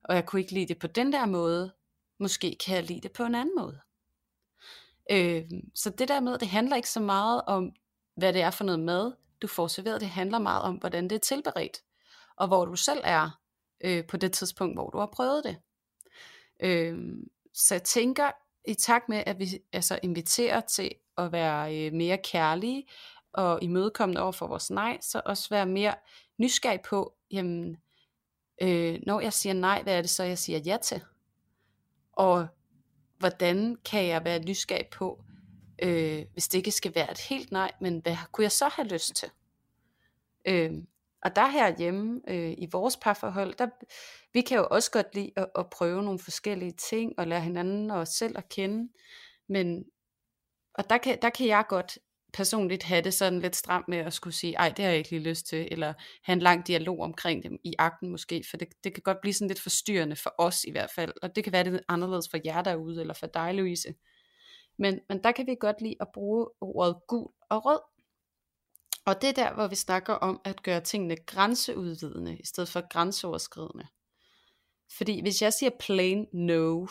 Og jeg kunne ikke lide det på den der måde. Måske kan jeg lide det på en anden måde. Øh, så det der med, det handler ikke så meget om, hvad det er for noget mad, du får serveret. Det handler meget om, hvordan det er tilberedt. Og hvor du selv er øh, på det tidspunkt, hvor du har prøvet det. Øh, så jeg tænker, i takt med, at vi altså inviterer til at være øh, mere kærlige, og imødekommende over for vores nej, så også være mere nysgerrig på, jamen, øh, når jeg siger nej, hvad er det så, jeg siger ja til? Og hvordan kan jeg være nysgerrig på, øh, hvis det ikke skal være et helt nej, men hvad kunne jeg så have lyst til? Øh, og der herhjemme øh, i vores parforhold, der, vi kan jo også godt lide at, at prøve nogle forskellige ting, og lære hinanden og os selv at kende. Men, og der kan, der kan jeg godt personligt have det sådan lidt stramt med at skulle sige, ej, det har jeg ikke lige lyst til, eller have en lang dialog omkring dem i akten måske, for det, det kan godt blive sådan lidt forstyrrende for os i hvert fald, og det kan være lidt anderledes for jer derude, eller for dig, Louise. Men, men der kan vi godt lide at bruge ordet gul og rød. Og det er der, hvor vi snakker om at gøre tingene grænseudvidende, i stedet for grænseoverskridende. Fordi hvis jeg siger plain no,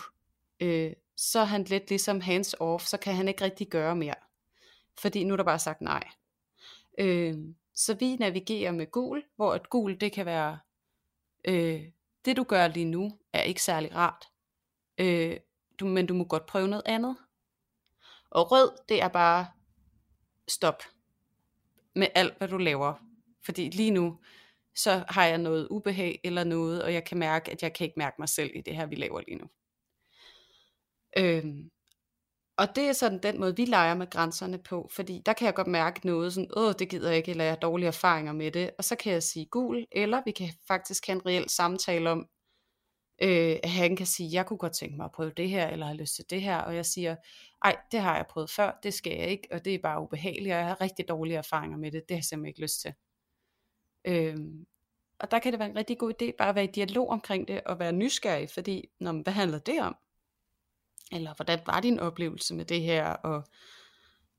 øh, så er han lidt ligesom hands off, så kan han ikke rigtig gøre mere fordi nu er der bare sagt nej. Øh, så vi navigerer med gul, hvor et gul det kan være, øh, det du gør lige nu er ikke særlig rart, øh, du, men du må godt prøve noget andet. Og rød, det er bare stop med alt, hvad du laver. Fordi lige nu, så har jeg noget ubehag eller noget, og jeg kan mærke, at jeg kan ikke mærke mig selv i det her, vi laver lige nu. Øhm, og det er sådan den måde, vi leger med grænserne på, fordi der kan jeg godt mærke noget, sådan, åh, det gider jeg ikke, eller jeg har dårlige erfaringer med det, og så kan jeg sige gul, eller vi kan faktisk have en reel samtale om, øh, at han kan sige, jeg kunne godt tænke mig at prøve det her, eller har lyst til det her, og jeg siger, ej, det har jeg prøvet før, det skal jeg ikke, og det er bare ubehageligt, og jeg har rigtig dårlige erfaringer med det, det har jeg simpelthen ikke lyst til. Øhm, og der kan det være en rigtig god idé, bare at være i dialog omkring det, og være nysgerrig, fordi, når, hvad handler det om? Eller hvordan var din oplevelse med det her, og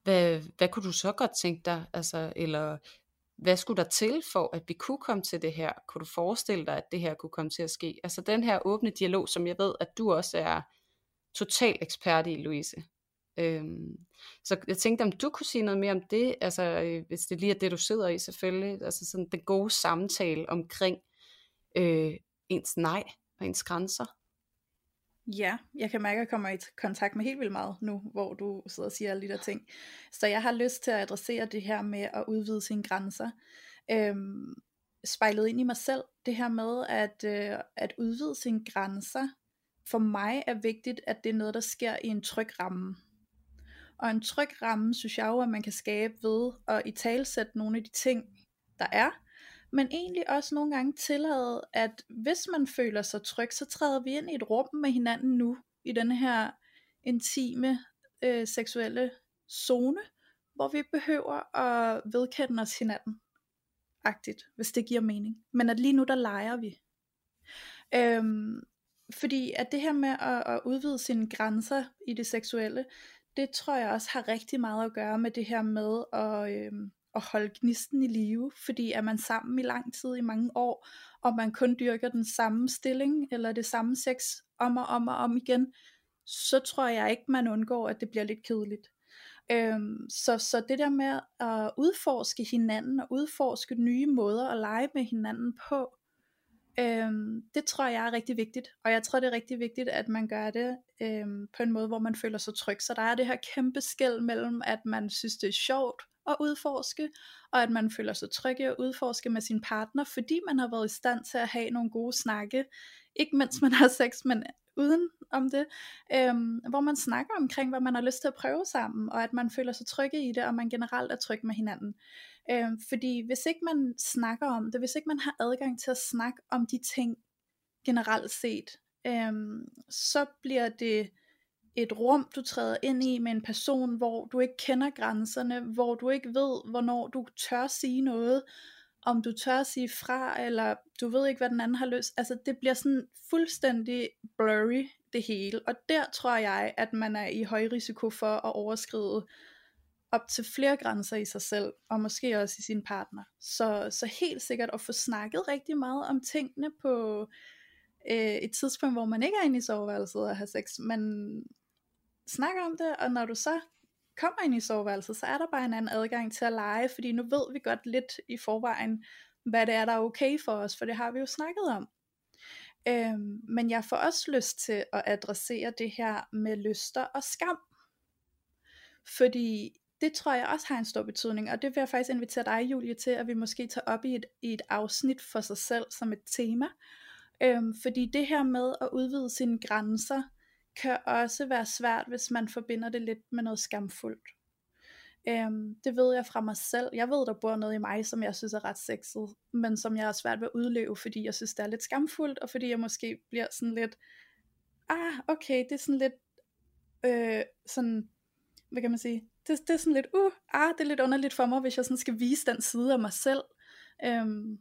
hvad, hvad kunne du så godt tænke dig, altså, eller hvad skulle der til for, at vi kunne komme til det her? Kunne du forestille dig, at det her kunne komme til at ske? Altså den her åbne dialog, som jeg ved, at du også er total ekspert i, Louise. Øhm, så jeg tænkte, om du kunne sige noget mere om det, altså øh, hvis det lige er det, du sidder i selvfølgelig, altså sådan den gode samtale omkring øh, ens nej og ens grænser. Ja, jeg kan mærke, at jeg kommer i kontakt med helt vildt meget nu, hvor du sidder og siger alle de der ting. Så jeg har lyst til at adressere det her med at udvide sine grænser. Øhm, spejlet ind i mig selv, det her med at, øh, at udvide sine grænser, for mig er vigtigt, at det er noget, der sker i en tryg ramme. Og en tryg ramme, synes jeg jo, at man kan skabe ved at i talsætte nogle af de ting, der er, men egentlig også nogle gange tillade, at hvis man føler sig tryg, så træder vi ind i et rum med hinanden nu, i den her intime øh, seksuelle zone, hvor vi behøver at vedkende os hinanden, agtigt, hvis det giver mening. Men at lige nu, der leger vi. Øhm, fordi at det her med at, at udvide sine grænser i det seksuelle, det tror jeg også har rigtig meget at gøre med det her med at, øh, at holde gnisten i live, fordi er man sammen i lang tid, i mange år, og man kun dyrker den samme stilling, eller det samme sex om og om og om igen, så tror jeg ikke, man undgår, at det bliver lidt kedeligt. Øhm, så, så det der med at udforske hinanden, og udforske nye måder at lege med hinanden på, øhm, det tror jeg er rigtig vigtigt. Og jeg tror, det er rigtig vigtigt, at man gør det øhm, på en måde, hvor man føler sig tryg. Så der er det her kæmpe skæld mellem, at man synes, det er sjovt at udforske, og at man føler sig tryg i at udforske med sin partner, fordi man har været i stand til at have nogle gode snakke, ikke mens man har sex, men uden om det, øhm, hvor man snakker omkring, hvad man har lyst til at prøve sammen, og at man føler sig trygge i det, og man generelt er tryg med hinanden. Øh, fordi hvis ikke man snakker om det, hvis ikke man har adgang til at snakke om de ting generelt set, øh, så bliver det et rum, du træder ind i med en person, hvor du ikke kender grænserne, hvor du ikke ved, hvornår du tør sige noget, om du tør sige fra, eller du ved ikke, hvad den anden har lyst. Altså det bliver sådan fuldstændig blurry, det hele. Og der tror jeg, at man er i høj risiko for at overskride op til flere grænser i sig selv, og måske også i sin partner. Så, så helt sikkert at få snakket rigtig meget om tingene på øh, et tidspunkt, hvor man ikke er inde i soveværelset og har sex, men snakker om det, og når du så kommer ind i soveværelset, så er der bare en anden adgang til at lege, fordi nu ved vi godt lidt i forvejen, hvad det er, der er okay for os, for det har vi jo snakket om. Øhm, men jeg får også lyst til at adressere det her med lyster og skam. Fordi det tror jeg også har en stor betydning, og det vil jeg faktisk invitere dig, Julie, til, at vi måske tager op i et, i et afsnit for sig selv som et tema. Øhm, fordi det her med at udvide sine grænser, kan også være svært, hvis man forbinder det lidt med noget skamfuldt. Øhm, det ved jeg fra mig selv. Jeg ved, der bor noget i mig, som jeg synes er ret sexet, men som jeg er svært ved at udleve, fordi jeg synes, det er lidt skamfuldt, og fordi jeg måske bliver sådan lidt, ah, okay, det er sådan lidt, øh, sådan, hvad kan man sige, det, det er sådan lidt, uh, ah, det er lidt underligt for mig, hvis jeg sådan skal vise den side af mig selv. Øhm,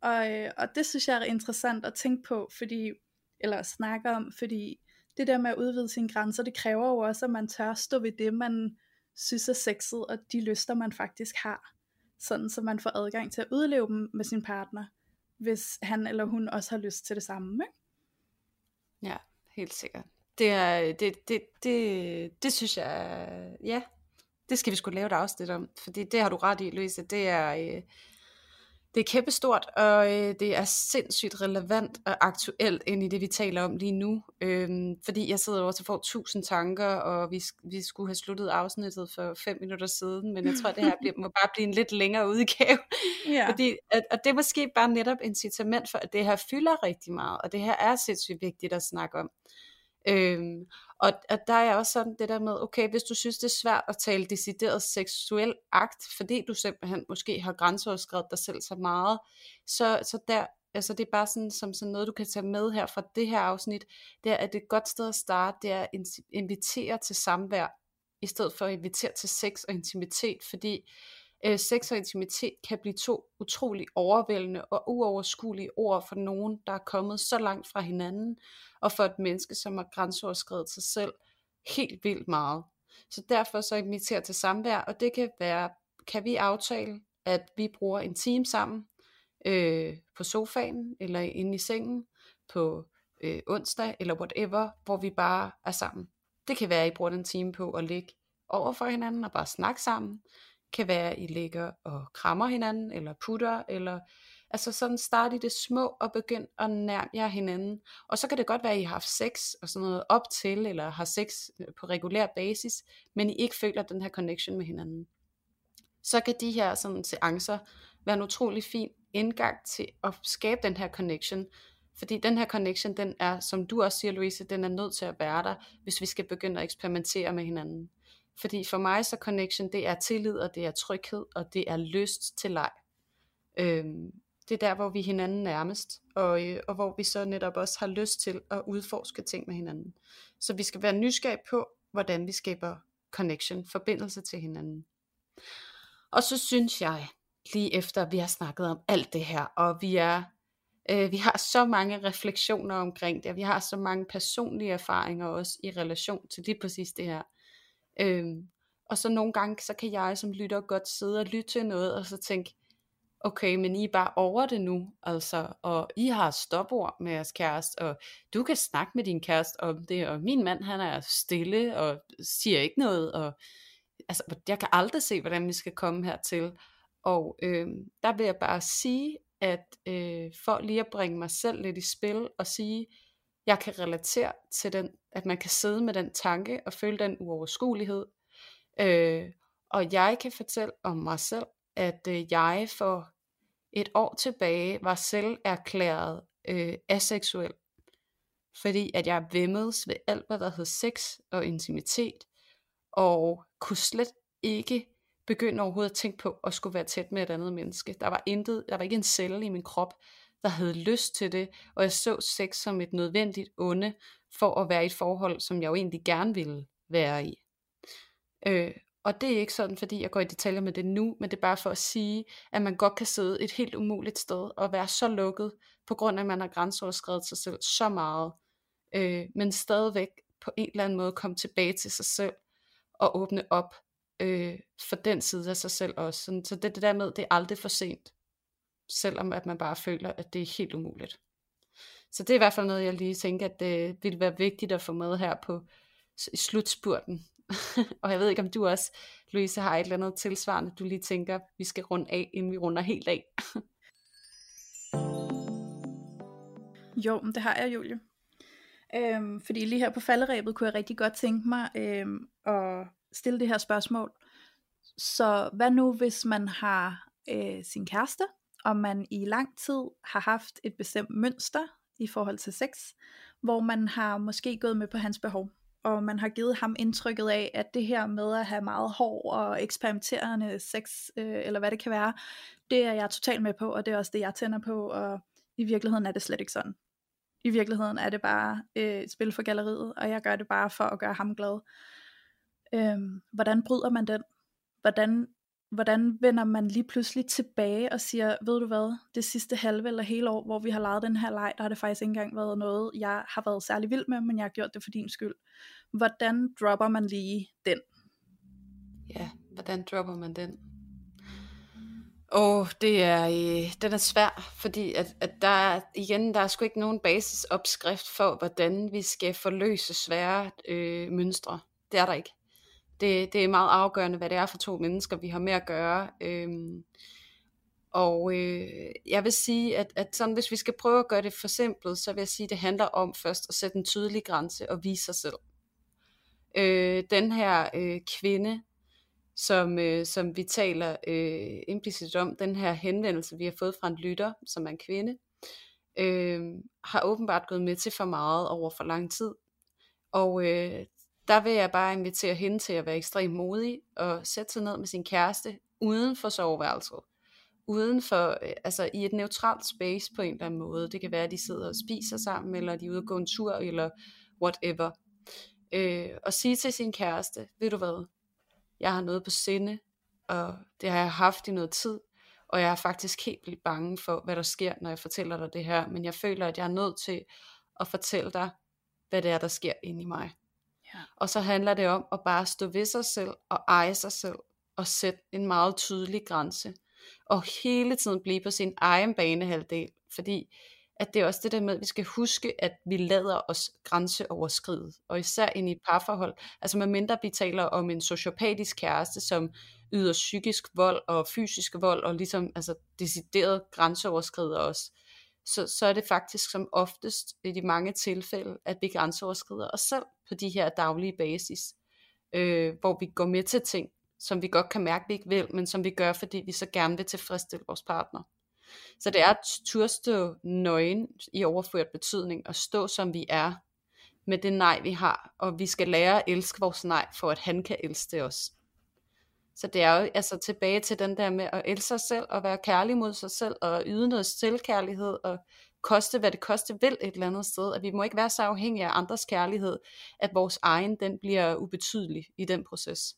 og, øh, og det synes jeg er interessant at tænke på, fordi, eller at snakke om, fordi det der med at udvide sine grænser, det kræver jo også, at man tør stå ved det, man synes er sexet, og de lyster, man faktisk har. Sådan, så man får adgang til at udleve dem med sin partner, hvis han eller hun også har lyst til det samme. Ikke? Ja, helt sikkert. Det, er, øh, det, det, det, det synes jeg, ja, det skal vi skulle lave et afsnit om, fordi det har du ret i, Louise, det er, øh, det er kæmpestort, og øh, det er sindssygt relevant og aktuelt ind i det, vi taler om lige nu. Øhm, fordi jeg sidder også og får tusind tanker, og vi, vi skulle have sluttet afsnittet for fem minutter siden, men jeg tror, det her bliver, må bare blive en lidt længere udgave. Ja. Fordi, at, og det er måske bare netop incitament for, at det her fylder rigtig meget, og det her er sindssygt vigtigt at snakke om. Øhm, og, og der er også sådan det der med, okay, hvis du synes det er svært at tale decideret seksuel akt, fordi du simpelthen måske har grænseoverskrevet dig selv så meget, så, så der, altså det er bare sådan, som sådan noget, du kan tage med her fra det her afsnit, det er, at det et godt sted at starte, det er at invitere til samvær, i stedet for at invitere til sex og intimitet, fordi øh, sex og intimitet kan blive to utrolig overvældende og uoverskuelige ord for nogen, der er kommet så langt fra hinanden, og for et menneske, som har grænseoverskrevet sig selv helt vildt meget. Så derfor så inviterer til samvær, og det kan være, kan vi aftale, at vi bruger en time sammen øh, på sofaen, eller inde i sengen, på øh, onsdag, eller whatever, hvor vi bare er sammen. Det kan være, at I bruger en time på at ligge over for hinanden og bare snakke sammen kan være, at I ligger og krammer hinanden, eller putter, eller altså sådan start i det små og begynd at nærme jer hinanden. Og så kan det godt være, at I har haft sex og sådan noget op til, eller har sex øh, på regulær basis, men I ikke føler den her connection med hinanden. Så kan de her sådan seancer være en utrolig fin indgang til at skabe den her connection, fordi den her connection, den er, som du også siger, Louise, den er nødt til at være der, hvis vi skal begynde at eksperimentere med hinanden. Fordi for mig så connection, det er tillid, og det er tryghed, og det er lyst til leg. Øhm, det er der, hvor vi er hinanden nærmest, og, øh, og hvor vi så netop også har lyst til at udforske ting med hinanden. Så vi skal være nysgerrige på, hvordan vi skaber connection, forbindelse til hinanden. Og så synes jeg, lige efter vi har snakket om alt det her, og vi er øh, vi har så mange refleksioner omkring det, og vi har så mange personlige erfaringer også i relation til lige præcis det her, Øhm, og så nogle gange, så kan jeg som lytter godt sidde og lytte til noget, og så tænke, okay, men I er bare over det nu, altså, og I har stopord med jeres kæreste, og du kan snakke med din kæreste om det, og min mand, han er stille, og siger ikke noget, og altså, jeg kan aldrig se, hvordan vi skal komme hertil, og øh, der vil jeg bare sige, at øh, for lige at bringe mig selv lidt i spil, og sige, jeg kan relatere til den, at man kan sidde med den tanke og føle den uoverskuelighed. Øh, og jeg kan fortælle om mig selv, at øh, jeg for et år tilbage var selv erklæret øh, aseksuel. Fordi at jeg vemmedes ved alt, hvad der hed sex og intimitet, og kunne slet ikke begynde overhovedet at tænke på at skulle være tæt med et andet menneske. Der var intet, der var ikke en celle i min krop, der havde lyst til det, og jeg så sex som et nødvendigt onde, for at være i et forhold, som jeg jo egentlig gerne ville være i. Øh, og det er ikke sådan, fordi jeg går i detaljer med det nu, men det er bare for at sige, at man godt kan sidde et helt umuligt sted og være så lukket, på grund af, at man har grænseoverskrevet sig selv så meget, øh, men stadigvæk på en eller anden måde komme tilbage til sig selv og åbne op øh, for den side af sig selv også. Så det, det der med, det er aldrig for sent selvom at man bare føler, at det er helt umuligt. Så det er i hvert fald noget, jeg lige tænker, at det ville være vigtigt at få med her på i slutspurten. og jeg ved ikke, om du også, Louise, har et eller andet tilsvarende, du lige tænker, vi skal runde af, inden vi runder helt af. jo, men det har jeg, Julie. Øhm, fordi lige her på falderæbet kunne jeg rigtig godt tænke mig øhm, at stille det her spørgsmål. Så hvad nu, hvis man har øh, sin kæreste, om man i lang tid har haft et bestemt mønster i forhold til sex, hvor man har måske gået med på hans behov. og man har givet ham indtrykket af, at det her med at have meget hård og eksperimenterende sex, øh, eller hvad det kan være, det er jeg totalt med på, og det er også det, jeg tænder på, og i virkeligheden er det slet ikke sådan. I virkeligheden er det bare øh, et spil for galleriet, og jeg gør det bare for at gøre ham glad. Øhm, hvordan bryder man den? Hvordan, hvordan vender man lige pludselig tilbage og siger, ved du hvad, det sidste halve eller hele år, hvor vi har lejet den her leg, der har det faktisk ikke engang været noget, jeg har været særlig vild med, men jeg har gjort det for din skyld. Hvordan dropper man lige den? Ja, hvordan dropper man den? Og det er, øh, den er svær, fordi at, at der igen, der er sgu ikke nogen basisopskrift for, hvordan vi skal forløse svære øh, mønstre. Det er der ikke. Det, det er meget afgørende, hvad det er for to mennesker, vi har med at gøre. Øhm, og øh, jeg vil sige, at, at sådan, hvis vi skal prøve at gøre det for simpelt, så vil jeg sige, at det handler om først at sætte en tydelig grænse og vise sig selv. Øh, den her øh, kvinde, som, øh, som vi taler øh, implicit om, den her henvendelse, vi har fået fra en lytter, som er en kvinde, øh, har åbenbart gået med til for meget over for lang tid. Og øh, der vil jeg bare invitere hende til at være ekstremt modig og sætte sig ned med sin kæreste uden for soveværelset. Uden for, øh, altså i et neutralt space på en eller anden måde. Det kan være, at de sidder og spiser sammen, eller de er ude og gå en tur, eller whatever. Øh, og sige til sin kæreste, ved du hvad, jeg har noget på sinde, og det har jeg haft i noget tid, og jeg er faktisk helt vildt bange for, hvad der sker, når jeg fortæller dig det her, men jeg føler, at jeg er nødt til at fortælle dig, hvad det er, der sker inde i mig. Ja. Og så handler det om at bare stå ved sig selv og eje sig selv og sætte en meget tydelig grænse. Og hele tiden blive på sin egen banehalvdel. Fordi at det er også det der med, at vi skal huske, at vi lader os grænseoverskride. Og især ind i et parforhold. Altså med mindre vi taler om en sociopatisk kæreste, som yder psykisk vold og fysisk vold, og ligesom altså, decideret grænseoverskrider os så, så er det faktisk som oftest i de mange tilfælde, at vi grænseoverskrider os selv på de her daglige basis, øh, hvor vi går med til ting, som vi godt kan mærke, vi ikke vil, men som vi gør, fordi vi så gerne vil tilfredsstille vores partner. Så det er at turstå nøgen i overført betydning, og stå som vi er, med det nej vi har, og vi skal lære at elske vores nej, for at han kan elske os. Så det er jo altså tilbage til den der med at elske sig selv, og være kærlig mod sig selv, og yde noget selvkærlighed, og koste hvad det koste vil et eller andet sted, at vi må ikke være så afhængige af andres kærlighed, at vores egen den bliver ubetydelig i den proces.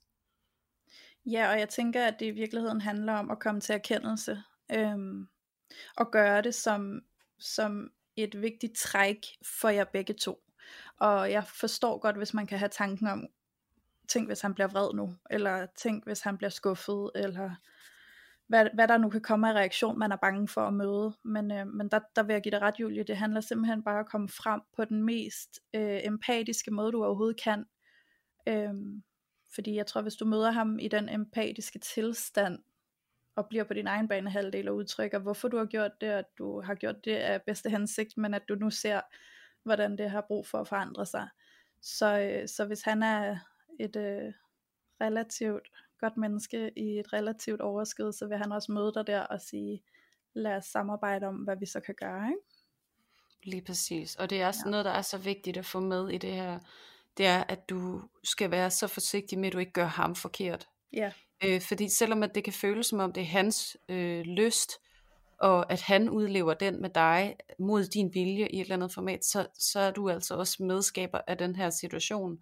Ja, og jeg tænker, at det i virkeligheden handler om at komme til erkendelse, øhm, og gøre det som, som et vigtigt træk for jer begge to. Og jeg forstår godt, hvis man kan have tanken om, tænk hvis han bliver vred nu, eller tænk hvis han bliver skuffet, eller hvad, hvad der nu kan komme af reaktion, man er bange for at møde. Men, øh, men der, der vil jeg give dig ret, Julie, det handler simpelthen bare om at komme frem på den mest øh, empatiske måde, du overhovedet kan. Øh, fordi jeg tror, hvis du møder ham i den empatiske tilstand, og bliver på din egen banehalvdel og udtrykker, hvorfor du har gjort det, og du har gjort det af bedste hensigt, men at du nu ser, hvordan det har brug for at forandre sig. Så, øh, så hvis han er et øh, relativt godt menneske i et relativt overskud, så vil han også møde dig der og sige, lad os samarbejde om, hvad vi så kan gøre. Ikke? Lige præcis. Og det er også ja. noget, der er så vigtigt at få med i det her, det er, at du skal være så forsigtig med, at du ikke gør ham forkert. Ja. Øh, fordi selvom at det kan føles som om det er hans øh, lyst, og at han udlever den med dig mod din vilje i et eller andet format, så, så er du altså også medskaber af den her situation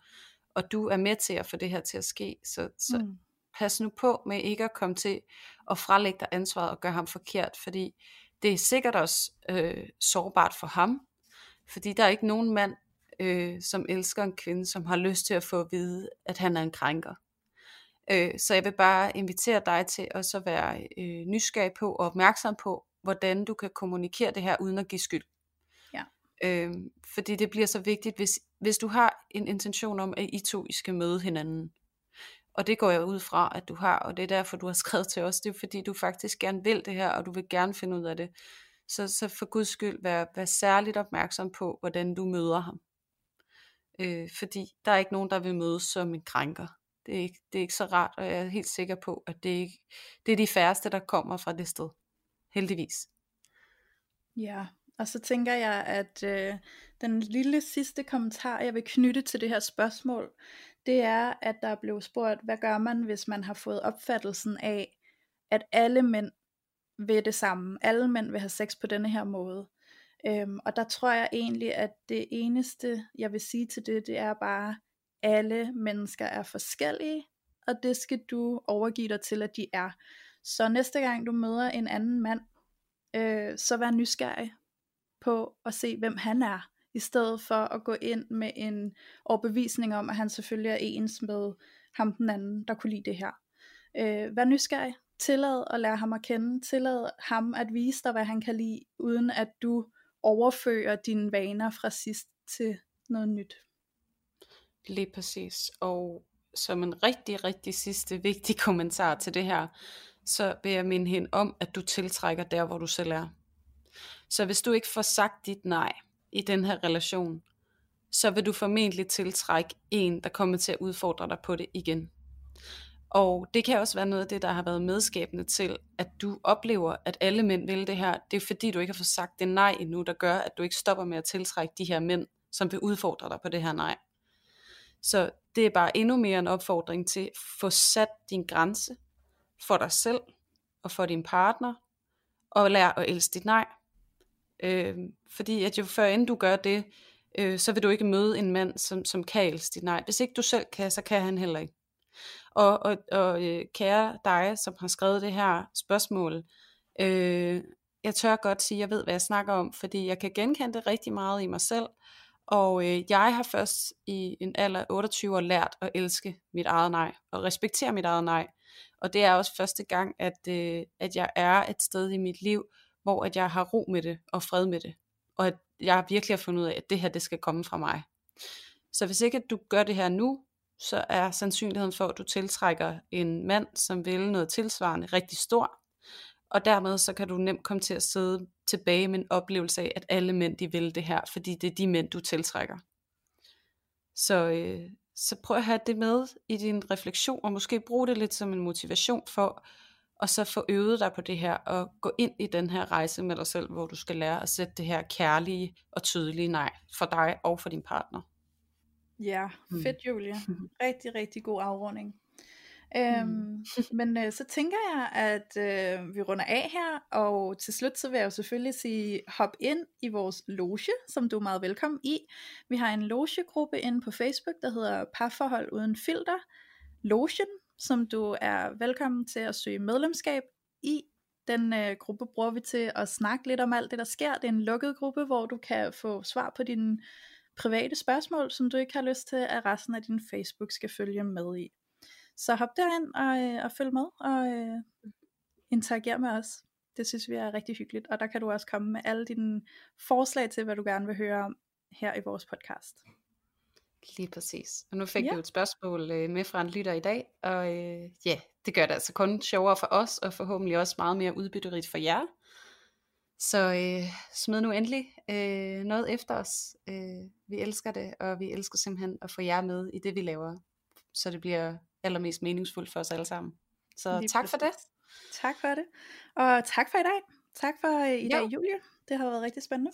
og du er med til at få det her til at ske. Så, så mm. pas nu på med ikke at komme til at frelægge dig ansvaret og gøre ham forkert, fordi det er sikkert også øh, sårbart for ham, fordi der er ikke nogen mand, øh, som elsker en kvinde, som har lyst til at få at vide, at han er en krænker. Øh, så jeg vil bare invitere dig til at så være øh, nysgerrig på og opmærksom på, hvordan du kan kommunikere det her uden at give skyld. Øh, fordi det bliver så vigtigt, hvis, hvis du har en intention om, at I to I skal møde hinanden. Og det går jeg ud fra, at du har, og det er derfor, du har skrevet til os. Det er fordi, du faktisk gerne vil det her, og du vil gerne finde ud af det. Så, så for guds skyld, vær, vær særligt opmærksom på, hvordan du møder ham. Øh, fordi der er ikke nogen, der vil mødes som en krænker. Det er, ikke, det er ikke så rart, og jeg er helt sikker på, at det, ikke, det er de færreste, der kommer fra det sted. Heldigvis. Ja, og så tænker jeg, at øh, den lille sidste kommentar, jeg vil knytte til det her spørgsmål, det er, at der blev spurgt, hvad gør man, hvis man har fået opfattelsen af, at alle mænd vil det samme. Alle mænd vil have sex på denne her måde. Øhm, og der tror jeg egentlig, at det eneste, jeg vil sige til det, det er bare, alle mennesker er forskellige, og det skal du overgive dig til, at de er. Så næste gang du møder en anden mand, øh, så vær nysgerrig på at se, hvem han er, i stedet for at gå ind med en overbevisning om, at han selvfølgelig er ens med ham den anden, der kunne lide det her. Øh, vær nysgerrig, tillad at lære ham at kende, tillad ham at vise dig, hvad han kan lide, uden at du overfører dine vaner fra sidst til noget nyt. Lige præcis. Og som en rigtig, rigtig sidste vigtig kommentar til det her, så vil jeg minde hende om, at du tiltrækker der, hvor du selv er. Så hvis du ikke får sagt dit nej i den her relation, så vil du formentlig tiltrække en, der kommer til at udfordre dig på det igen. Og det kan også være noget af det, der har været medskabende til, at du oplever, at alle mænd vil det her. Det er fordi, du ikke har fået sagt det nej endnu, der gør, at du ikke stopper med at tiltrække de her mænd, som vil udfordre dig på det her nej. Så det er bare endnu mere en opfordring til at få sat din grænse for dig selv og for din partner, og lær at elske dit nej. Øh, fordi at jo før end du gør det, øh, så vil du ikke møde en mand, som, som kan elske dit nej. Hvis ikke du selv kan, så kan han heller ikke. Og, og, og øh, kære dig, som har skrevet det her spørgsmål, øh, jeg tør godt sige, at jeg ved, hvad jeg snakker om, fordi jeg kan genkende det rigtig meget i mig selv, og øh, jeg har først i en alder 28 år lært at elske mit eget nej, og respektere mit eget nej. Og det er også første gang, at, øh, at jeg er et sted i mit liv, hvor at jeg har ro med det og fred med det. Og at jeg virkelig har fundet ud af, at det her, det skal komme fra mig. Så hvis ikke at du gør det her nu, så er sandsynligheden for, at du tiltrækker en mand, som vil noget tilsvarende, rigtig stor. Og dermed så kan du nemt komme til at sidde tilbage med en oplevelse af, at alle mænd de vil det her, fordi det er de mænd, du tiltrækker. Så, øh, så prøv at have det med i din refleksion, og måske bruge det lidt som en motivation for, og så få øvet dig på det her, og gå ind i den her rejse med dig selv, hvor du skal lære at sætte det her kærlige og tydelige nej for dig og for din partner. Ja, mm. fedt Julie. Rigtig, rigtig god afrunding. Øhm, mm. men øh, så tænker jeg, at øh, vi runder af her, og til slut så vil jeg jo selvfølgelig sige, hop ind i vores loge, som du er meget velkommen i. Vi har en logegruppe inde på Facebook, der hedder Parforhold Uden Filter, Logen, som du er velkommen til at søge medlemskab i. Den øh, gruppe bruger vi til at snakke lidt om alt det, der sker. Det er en lukket gruppe, hvor du kan få svar på dine private spørgsmål, som du ikke har lyst til, at resten af din Facebook skal følge med i. Så hop derind og, øh, og følg med og øh, interager med os. Det synes vi er rigtig hyggeligt, og der kan du også komme med alle dine forslag til, hvad du gerne vil høre om her i vores podcast. Lige præcis. Og nu fik ja. vi jo et spørgsmål øh, med fra en lytter i dag, og øh, ja, det gør det altså kun sjovere for os, og forhåbentlig også meget mere udbytterigt for jer. Så øh, smid nu endelig øh, noget efter os. Øh, vi elsker det, og vi elsker simpelthen at få jer med i det, vi laver, så det bliver allermest meningsfuldt for os alle sammen. Så Lige tak for det. Tak for det. Og tak for i dag. Tak for øh, i jo. dag, Julie. Det har været rigtig spændende.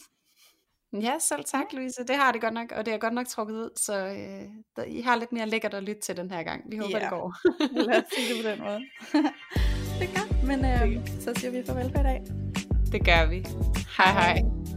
Ja, selv tak, Louise. Det har det godt nok, og det er godt nok trukket ud, så øh, der, I har lidt mere lækkert at lytte til den her gang. Vi håber, ja. det går. Lad os sige det på den måde. det godt, men øh, så siger vi farvel for i dag. Det gør vi. Hej hej. hej.